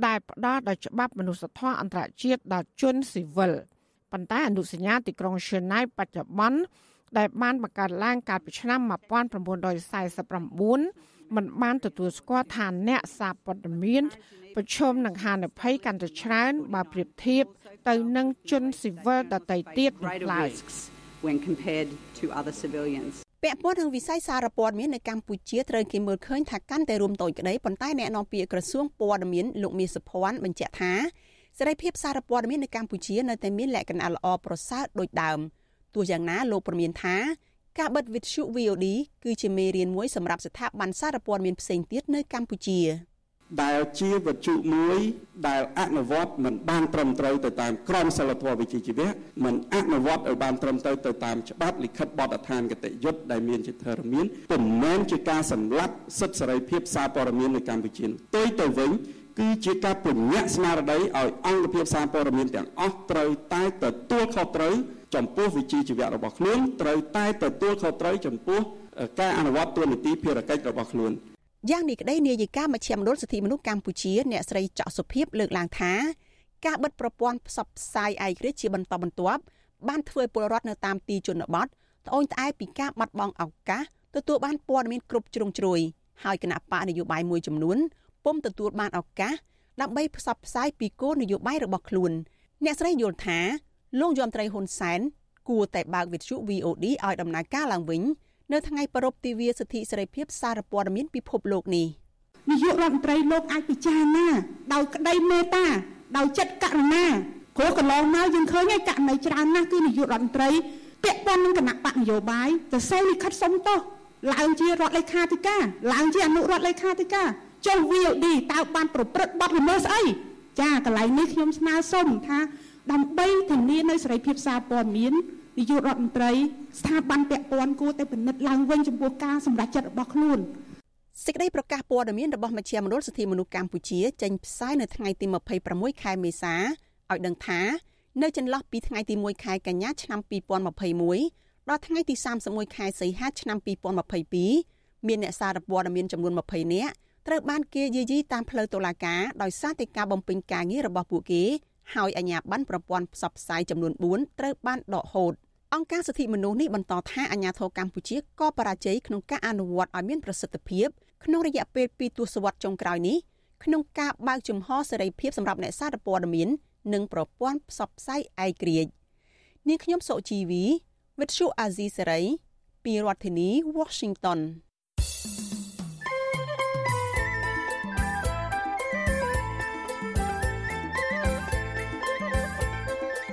ដែលផ្ដល់ដោយច្បាប់មនុស្សធម៌អន្តរជាតិដល់ជនស៊ីវិល ប៉ុន្តែអនុសញ្ញាទីក្រុងឈឺណៃបច្ចុប្បន្នដែលបានបង្កើតឡើងកាលពីឆ្នាំ1949មិនបានទទួលស្គាល់ថាអ្នកសារព័ត៌មានប្រឈមនឹងហានិភ័យកាន់តែច្រើនបើប្រៀបធៀបទៅនឹងជនស៊ីវិលដទៃទៀតនោះឡើយ when compared to other civilians ពាក់ព័ន្ធនឹងវិស័យសារព័ត៌មាននៅកម្ពុជាត្រូវគេមើលឃើញថាកាន់តែរួមតូចក្តីប៉ុន្តែអ្នកនាំពាក្យក្រសួងព័ត៌មានលោកមាសភ័ណ្ឌបញ្ជាក់ថា សេរីភាពសារព័ត៌មាននៅកម្ពុជានៅតែមានលក្ខណៈល្អប្រសើរដូចដើមទោះយ៉ាងណាលោកប្រមានថាការបិទវិទ្យុ VOD គឺជាមេរៀនមួយសម្រាប់ស្ថាប័នសារព័ត៌មានផ្សេងទៀតនៅកម្ពុជាដែលជាវត្ថុមួយដែលអនុវត្តមិនបានត្រឹមត្រូវទៅតាមក្រមសីលធម៌វិជ្ជាជីវៈមិនអនុវត្តឲ្យបានត្រឹមត្រូវទៅតាមច្បាប់លិខិតបទដ្ឋានគតិយុត្តដែលមានជាធរមានពុំមែនជាការសម្លាប់សិទ្ធិសេរីភាពសារព័ត៌មាននៅកម្ពុជាផ្ទុយទៅវិញ គឺជាការពញ្ញាក់ស្មារតីឲ្យអង្គភាពសារព័ត៌មានទាំងអស់ត្រូវតែទទួលខុសត្រូវចំពោះវិជ្ជាជីវៈរបស់ខ្លួនត្រូវតែទទួលខុសត្រូវចំពោះការអនុវត្តទូនីតិភារកិច្ចរបស់ខ្លួនយ៉ាងនេះក្តីនាយិកាមជ្ឈមណ្ឌលសិទ្ធិមនុស្សកម្ពុជាអ្នកស្រីច័កសុភីបលើកឡើងថាការបិទប្រព័ន្ធផ្សព្វផ្សាយឯករាជ្យជាបន្តបន្ទាប់បានធ្វើពលរដ្ឋនៅតាមទីជនបទត្អូញត្អែពីការបាត់បង់ឱកាសទទួលបានព័ត៌មានគ្រប់ជ្រុងជ្រោយហើយគណៈបកនយោបាយមួយចំនួន ពុំទទួលបានឱកាសដើម្បីផ្សព្វផ្សាយពីគោលនយោបាយរបស់ខ្លួនអ្នកស្រីយល់ថាលោកយមត្រីហ៊ុនសែនគួរតែបើកវិទ្យុ VOD ឲ្យដំណើរការឡើងវិញនៅថ្ងៃប្រពៃទិវាសិទ្ធិសេរីភាពសារព័ត៌មានពិភពលោកនេះនាយករដ្ឋមន្ត្រីលោកអាចពិចារណាដោយក្តីមេត្តាដោយចិត្តករុណាព្រោះកន្លងមកយើងឃើញហើយករណីច្រើនណាស់គឺនាយករដ្ឋមន្ត្រីពាក់ព័ន្ធនឹងគណៈបកនយោបាយទៅសូវលិខិតសុំទោសឡើងជារដ្ឋលេខាធិការឡើងជាអនុរដ្ឋលេខាធិការ ចុះ VOD តើបានប្រព្រឹត្តបទល្មើសស្អីចាកន្លែងនេះខ្ញុំស្នើសុំថាដើម្បីធានានៅសេរីភាពសារព័ត៌មាននាយករដ្ឋមន្ត្រីស្ថាប័នពាក់ព័ន្ធគួរតែពិនិត្យឡើងវិញចំពោះការសម្រេចចិត្តរបស់ខ្លួនសេចក្តីប្រកាសព័ត៌មានរបស់មជ្ឈមណ្ឌលសិទ្ធិមនុស្សកម្ពុជាចេញផ្សាយនៅថ្ងៃទី26ខែមេសាឲ្យដឹងថានៅចន្លោះពីថ្ងៃទី1ខែកញ្ញាឆ្នាំ2021ដល់ថ្ងៃទី31ខែសីហាឆ្នាំ2022មានអ្នកសារព័ត៌មានចំនួន20នាក់ ត្រូវបានគេយាយីតាមផ្លូវតុលាការដោយសារតែការបំពេញការងាររបស់ពួកគេហើយអាជ្ញាប័ណ្ណប្រព័ន្ធផ្សព្វផ្សាយចំនួន4ត្រូវបានដកហូតអង្គការសិទ្ធិមនុស្សនេះបន្តថាអាជ្ញាធរកម្ពុជាក៏បរាជ័យក្នុងការអនុវត្តឲ្យមានប្រសិទ្ធភាពក្នុងរយៈពេល2ទសវត្សរ៍ចុងក្រោយនេះក្នុងការបើកជំហរសេរីភាពសម្រាប់អ្នកសារព័ត៌មាននិងប្រព័ន្ធផ្សព្វផ្សាយឯករាជ្យនាងខ្ញុំសុជីវីវិទ្យុអាស៊ីសេរីពីរដ្ឋធានី Washington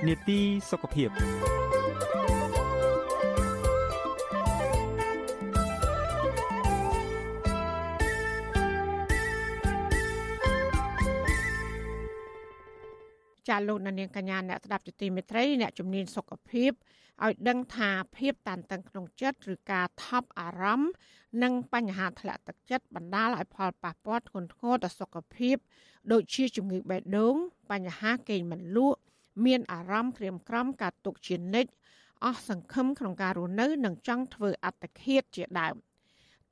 នេតិសុខភាពចាលោកនាងកញ្ញាអ្នកស្ដាប់ជាទីមេត្រីអ្នកជំនាញសុខភាពឲ្យដឹងថាភាពតានតឹងក្នុងចិត្តឬការថប់អារម្មណ៍និងបញ្ហាធ្លាក់ទឹកចិត្តបណ្ដាលឲ្យផលប៉ះពាល់ធ្ងន់ធ្ងរដល់សុខភាព ដូចជាជំងឺបេះដូងបញ្ហាគេងមិនលក់ មានអារម្មណ៍ក្រៀមក្រំការទុកជានិច្ចអស់សង្ឃឹមក្នុងការរស់នៅនិងចង់ធ្វើអត្តឃាតជាដើម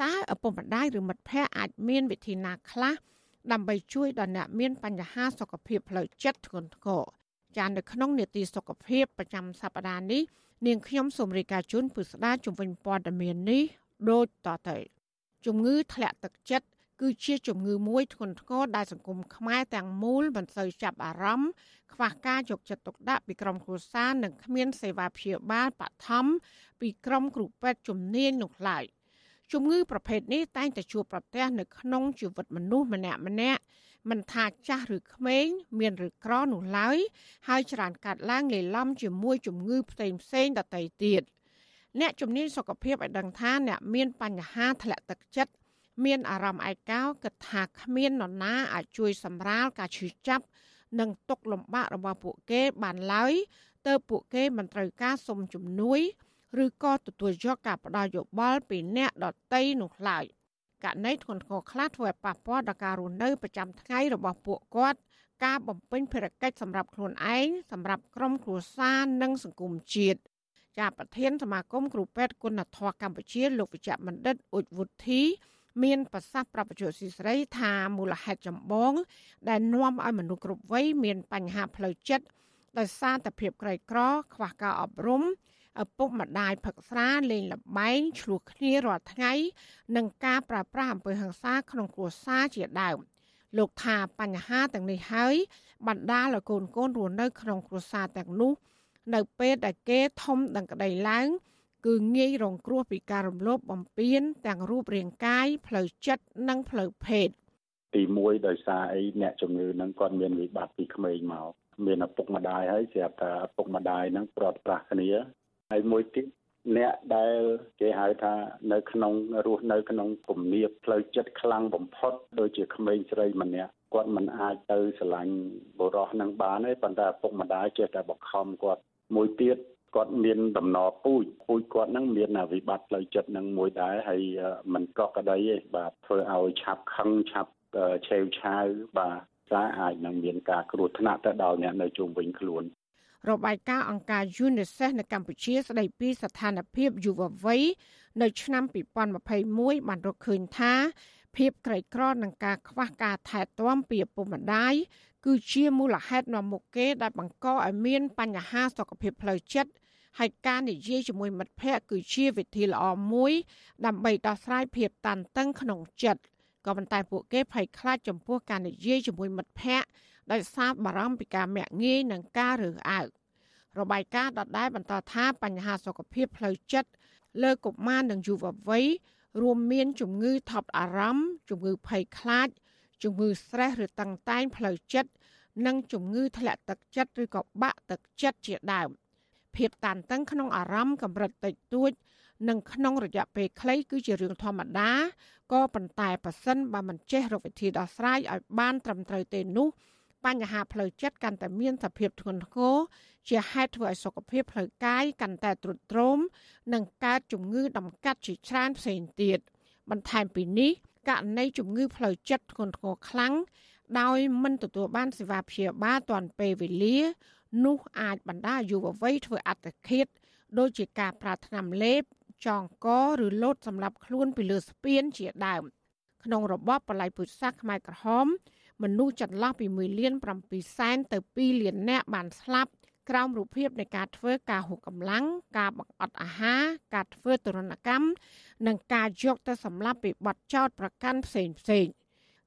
តើឪពុកម្ដាយឬមិត្តភ័ក្តិអាចមានវិធីណាខ្លះដើម្បីជួយដល់អ្នកមានបញ្ហាសុខភាពផ្លូវចិត្តធ្ងន់ធ្ងរចាននៅក្នុងនេតិសុខភាពប្រចាំសប្តាហ៍នេះនាងខ្ញុំសូមរាយការណ៍ជូនពិស្ដាជំវិញព័ត៌មាននេះដូចតទៅជំងឺធ្លាក់ទឹកចិត្ត គឺជាជំងឺមួយធ្ងន់ធ្ងរដែលសង្គមខ្មែរទាំងមូលមិនសូវចាប់អារម្មណ៍ខ្វះការយកចិត្តទុកដាក់ពីក្រុមគ្រួសារនិងគ្មានសេវាព្យាបាលបឋមពីក្រុមគ្រូពេទ្យជំនាញនោះឡើយជំងឺប្រភេទនេះតែងតែជួបប្រទះនៅក្នុងជីវិតមនុស្សម្នាក់ម្នាក់មិនថាចាស់ឬក្មេង មានឬក្រនោះឡើយហើយច្រើនកាត់ឡើងលេឡំជាមួយជំងឺផ្សេងផ្សេងដទៃទៀតអ្នកជំនាញសុខភាពឲ្យដឹងថាអ្នកមានបញ្ហាធ្លាក់ទឹកចិត្ត មានអារម្មណ៍ឯកោគិតថាគ្មាននរណាអាចជួយសម្រាលការឈឺចាប់និងទុក្ខលំបាករបស់ពួកគេបានឡើយទើបពួកគេមិនត្រូវការសុំជំនួយ ឬក៏ទទួលយកការផ្ដល់យោបល់ពីអ្នកដតីនោះឡើយករណីធ្ងន់ធ្ងរខ្លះធ្វើឲ្យប៉ះពាល់ដល់ការរស់នៅប្រចាំថ្ងៃរបស់ពួកគាត់ការបំពេញភារកិច្ចសម្រាប់ខ្លួនឯងសម្រាប់ក្រុមគ្រួសារនិងសង្គមជាតិជាប្រធានសមាគមគ្រូពេទ្យគុណធម៌កម្ពុជាលោកវិជ្ជបណ្ឌិតអ៊ុចវុធី មានប្រសាសន៍ប្រាប់បញ្ជាស៊ីស្រីថាមូលហេតុចម្បង ដែលនាំឲ្យមនុស្សគ្រប់វ័យមានបញ្ហាផ្លូវចិត្តដោយសារតែភាពក្រីក្រ ខ្វះការអប់រំឪពុកម្ដាយផឹកស្រាលេងលបែងឆ្លោះគ្នារាល់ថ្ងៃ និងការប្រើប្រាស់អំពើហិង្សាក្នុងគ្រួសារជាដើមលោកថាបញ្ហាទាំងនេះហើយបណ្ដាលឲ្យកូនកូនរស់នៅក្នុងគ្រួសារទាំងនោះ នៅពេលដែលគេធំដឹងក្តីឡើង គឺងាយរងគ្រោះពីការរំលោភបំពានទាំងរូបរាងកាយផ្លូវចិត្តនិងផ្លូវភេទទី1ដោយសារអីអ្នកជំងឺហ្នឹងគាត់មានវិបត្តិពីក្មេងមកមានឪពុកម្ដាយហើយស្រាប់តែឪពុកម្ដាយហ្នឹងប្រត់ប្រាស់គ្នាហើយមួយទៀតអ្នកដែលគេហៅថានៅក្នុងរស់នៅក្នុងគំនាបផ្លូវចិត្តខ្លាំងបំផុតដូចជាក្មេងស្រីម្នាក់គាត់មិនអាចទៅស្រឡាញ់បុរសនឹងបានទេប៉ុន្តែឪពុកម្ដាយចេះតែបង្ខំគាត់មួយទៀត គាត់មានដំណរពូជពូជគាត់នឹងមានវិបត្តិផ្លូវចិត្តនឹងមួយដែរហើយមិនកក់ក្តីទេបាទធ្វើឲ្យឆាប់ខឹងឆាប់ឆេវឆាវបាទថាអាចនឹងមានការគ្រោះថ្នាក់ទៅដល់អ្នកនៅជុំវិញខ្លួនរបាយការណ៍អង្គការ UNICEF នៅកម្ពុជាស្ដីពីស្ថានភាពយុវវ័យនៅឆ្នាំ2021បានរកឃើញថាភាពក្រីក្រនិងការខ្វះការថែទាំពីឪពុកម្ដាយគឺជាមូលហេតុនាំមុខគេដែលបង្កឲ្យមានបញ្ហាសុខភាពផ្លូវចិត្ត ហើយការនិយាយជាមួយមិត្តភ័ក្តិគឺជាវិធីល្អមួយ ដើម្បីដោះស្រាយភាពតានតឹងក្នុងចិត្តក៏ប៉ុន្តែពួកគេភ័យខ្លាចចំពោះការនិយាយជាមួយមិត្តភ័ក្តិដោយសារបារម្ភពីការមាក់ងាយនិងការរើសអើងរបាយការណ៍ដដែលបន្តថាបញ្ហាសុខភាពផ្លូវចិត្តលើកុមារនិងយុវវ័យរួមមានជំងឺថប់អារម្មណ៍ជំងឺភ័យខ្លាចជំងឺ stress ឬតឹងតែងផ្លូវចិត្តនិងជំងឺធ្លាក់ទឹកចិត្តឬក៏បាក់ទឹកចិត្តជាដើម ភាពតានតឹងក្នុងអារម្មណ៍កម្រិតតិចតួច និងក្នុងរយៈពេលខ្លីគឺជារឿងធម្មតាក៏ប៉ុន្តែប៉ះសិនបើមិនចេះរកវិធីដោះស្រាយឲ្យបានត្រឹមត្រូវទេនោះបញ្ហាផ្លូវចិត្តកាន់តែមានសភាពធ្ងន់ធ្ងរជាហេតុធ្វើឲ្យសុខភាពផ្លូវកាយកាន់តែទ្រុឌទ្រោមនិងកើតជំងឺដំកាត់ជាច្រើនផ្សេងទៀតបន្ថែមពីនេះករណីជំងឺផ្លូវចិត្តធ្ងន់ធ្ងរខ្លាំងដោយមិនទទួលបានសេវាព្យាបាលទាន់ពេលវេលា នោះអាចបណ្ដាលយុវវ័យធ្វើអត្តឃាតដូចជាការប្រើថ្នាំលេបចងកឬលោតសម្រាប់ខ្លួនពីលើស្ពានជាដើម ក្នុងរបបបល័យពុទ្ធសាសខ្មែរក្រហម មនុស្សចន្លោះពី1លាន7សែនទៅ2លាននាក់បានស្លាប់ក្រោមរូបភាពនៃការធ្វើការហួសកម្លាំងការបង្អត់អាហារការធ្វើទរណកម្មនិងការយកទៅសម្លាប់ពីបទចោតប្រកាន់ផ្សេងផ្សេង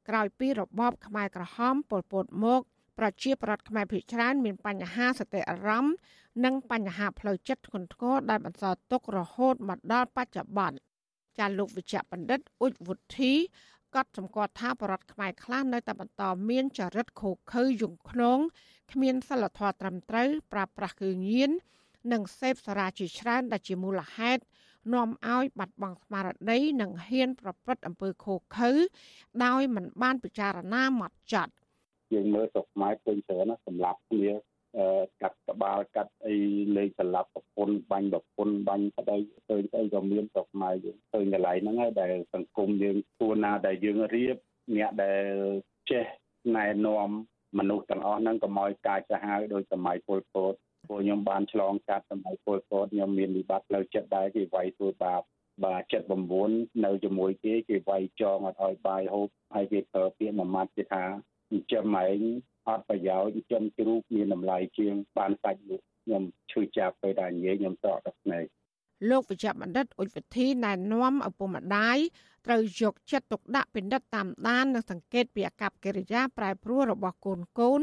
ក្រោយពីរបបខ្មែរក្រហមប៉ុលពតមក ប្រជាប្រដ្ឋខ្មែរភាគច្រើនមានបញ្ហាសតិអារម្មណ៍និងបញ្ហាផ្លូវចិត្តធ្ងន់ធ្ងរដែលបន្សល់ទុករហូតមកដល់បច្ចុប្បន្នចាលោកវិជ្ជបណ្ឌិតអ៊ុចវុធីកត់សម្គាល់ថាបរដ្ឋខ្មែរខ្លះនៅតែបន្តមានចរិតខូខើយងខ្នងគ្មានសិលធម៌ត្រឹមត្រូវប្រើប្រាស់គ្រឿងញៀននិងសេពសារាជាច្រើនដែលជាមូលហេតុនាំឲ្យបាត់បង់ស្មារតីនិងហ៊ានប្រព្រឹត្តអំពើខុសខើដោយមិនបានពិចារណាម៉ត់ចត់ យើងមើលស្រុកខ្មែរឃើញច្រើនណាសម្រាប់គ្នាកាត់ក្បាលកាត់អីលេងស្លាប់ប្រពន្ធបាញ់ប្រពន្ធបាញ់ប្តីឃើញស្អីក៏មានស្រុកខ្មែរយើងឃើញកន្លែងហ្នឹងហើយដែលសង្គមយើងទួណាដែលយើងរៀបអ្នកដែលចេះណែនាំមនុស្សទាំងអស់ហ្នឹងកុំឲ្យកាចសាហាវដោយសម័យពលពតពួកខ្ញុំបានឆ្លងកាត់សម័យពលពតខ្ញុំមានវិបត្តិផ្លូវចិត្តដែរគេវាយធ្វើបាបបាទ79នៅជាមួយគេគេវាយចងអត់ឲ្យបាយហូបហើយគេប្រើពាក្យមួយម៉ាត់គេថា ចិញ្ចឹមឯងអត់ប្រយោជន៍ចិញ្ចឹមជ្រូកមានតម្លៃជាងបានសាច់លក់ខ្ញុំឈឺចាប់ពេលដែលនិយាយខ្ញុំស្រកទឹកភ្នែកលោកវិជ្ជបណ្ឌិតអ៊ុចវិធីណែនាំឪពុកម្ដាយត្រូវយកចិត្តទុកដាក់ពិនិត្យតាមដាននិងសង្កេតពីអាកប្បកិរិយាប្រែប្រួលរបស់កូនកូន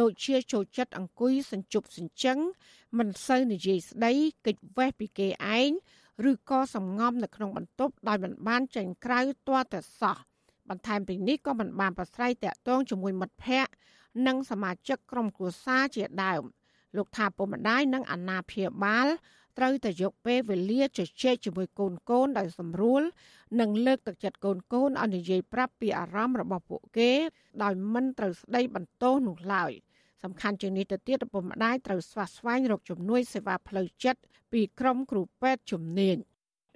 ដូចជាចូលចិត្តអង្គុយសញ្ជប់សញ្ជឹងមិនសូវនិយាយស្ដីកិច្ចវេះពីគេឯងឬក៏សំងំនៅក្នុងបន្ទប់ដោយមិនបានចេញក្រៅទាល់តែសោះ បន្ថែមពីនេះក៏មិនបានប្រស្រ័យតាក់ទងជាមួយមិត្តភ័ក្តិនិងសមាជិកក្រុមគ្រួសារជាដើមលោកថាពុកម្ដាយនិងអាណាព្យាបាលត្រូវតែយកពេលវេលាជជែកជាមួយកូនកូនដោយសម្រួល និងលើកទឹកចិត្តកូនកូនឲ្យនិយាយប្រាប់ពីអារម្មណ៍របស់ពួកគេ ដោយមិនត្រូវស្ដីបន្ទោសនោះឡើយសំខាន់ជាងនេះទៅទៀតឪពុកម្ដាយត្រូវស្វះស្វែងរកជំនួយសេវាផ្លូវចិត្តពីក្រុមគ្រូពេទ្យជំនាញ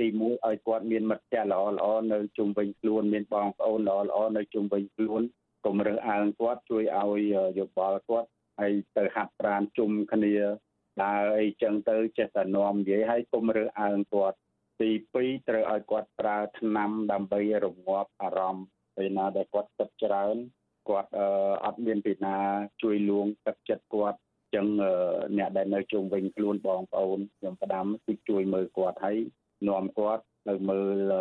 ទីមួយឲ្យគាត់មានមិត្តភ័ក្តិល្អល្អនៅជុំវិញខ្លួនមានបងប្អូនល្អល្អនៅជុំវិញខ្លួនកុំរើសអើងគាត់ជួយឲ្យយោបល់គាត់ហើយទៅហាត់ប្រាណជុំគ្នាដើរអីចឹងទៅចេះតែនាំនិយាយឲ្យគុំរើសអើងគាត់ទី2ត្រូវឲ្យគាត់ប្រើថ្នាំដើម្បីរងាប់អារម្មណ៍ពេលណាដែលគាត់ទឹកច្រើនគាត់អត់មានពីណាជួយលួងទឹកចិត្តគាត់ចឹងអ្នកដែលនៅជុំវិញខ្លួនបងប្អូនខ្ញុំផ្ដាំគឺជួយមើលគាត់ហើយ នាំគាត់ទៅមើល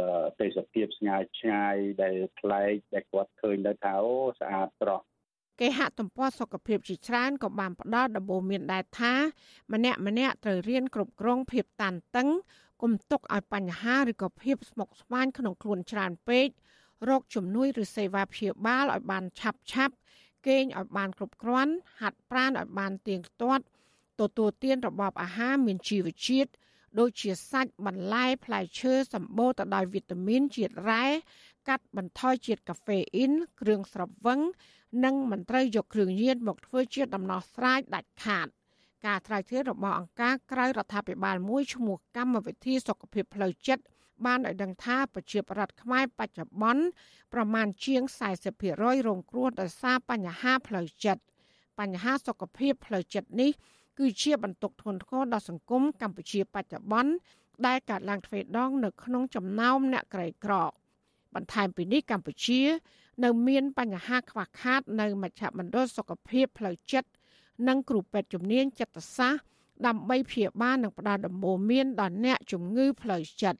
ទេសភាពស្ងាយឆ្ងាយដែលប្លែកដែលគាត់ឃើញទៅថាអូស្អាតស្រស់គេហទំព័រសុខភាពជាច្រើនក៏បានផ្ដល់ដំបូន្មានដែរថា ម្នាក់ម្នាក់ត្រូវរៀនគ្រប់គ្រងភាពតានតឹងគុំទុកឲ្យបញ្ហាឬក៏ភាពស្មុគស្មាញក្នុងខ្លួនច្រើនពេករកជំនួយឬសេវាព្យាបាលឲ្យបានឆាប់ឆាប់គេងឲ្យបានគ្រប់គ្រាន់ហាត់ប្រាណឲ្យបានទៀងទាត់ទទួលទានរបបអាហារមានជីវជាតិ ដូចជាសាច់បន្លែផ្លែឈើសម្បូរទៅដោយវីតាមីនជាតិរ៉ែកាត់បន្ថយជាតិកាហ្វេអ៊ីនគ្រឿងស្រវឹងនិងមិនត្រូវយកគ្រឿងញៀនមកធ្វើជាដំណោះស្រាយដាច់ខាតការត្រាវជ្រាវរបស់អង្គការក្រៅរដ្ឋាភិបាលមួយឈ្មោះកម្មវិធីសុខភាពផ្លូវចិត្តបានឲ្យដឹងថាប្រជាប្រដ្ឋខ្មែរបច្ចុប្បន្នប្រមាណជាង40%រងគ្រោះដោយសារបញ្ហាផ្លូវចិត្តបញ្ហាសុខភាពផ្លូវចិត្តនេះ គឺជាបន្ទុកធ្ងន់ធ្ងរដល់សង្គមកម្ពុជាបច្ចុប្បន្នដែលកើតឡើងទ្វេដងនៅក្នុងចំណោមអ្នកក្រីក្របន្ថែមពីនេះកម្ពុជា នៅមានបញ្ហាខ្វះខាត នៅមជ្ឈមណ្ឌលសុខភាពផ្លូវចិត្តនិងគ្រូពេទ្យជំនាញចិត្តសាស្ត្រដើម្បីព្យាបាលនិងផ្ដល់ដំបូន្មានដល់អ្នកជំងឺផ្លូវចិត្ត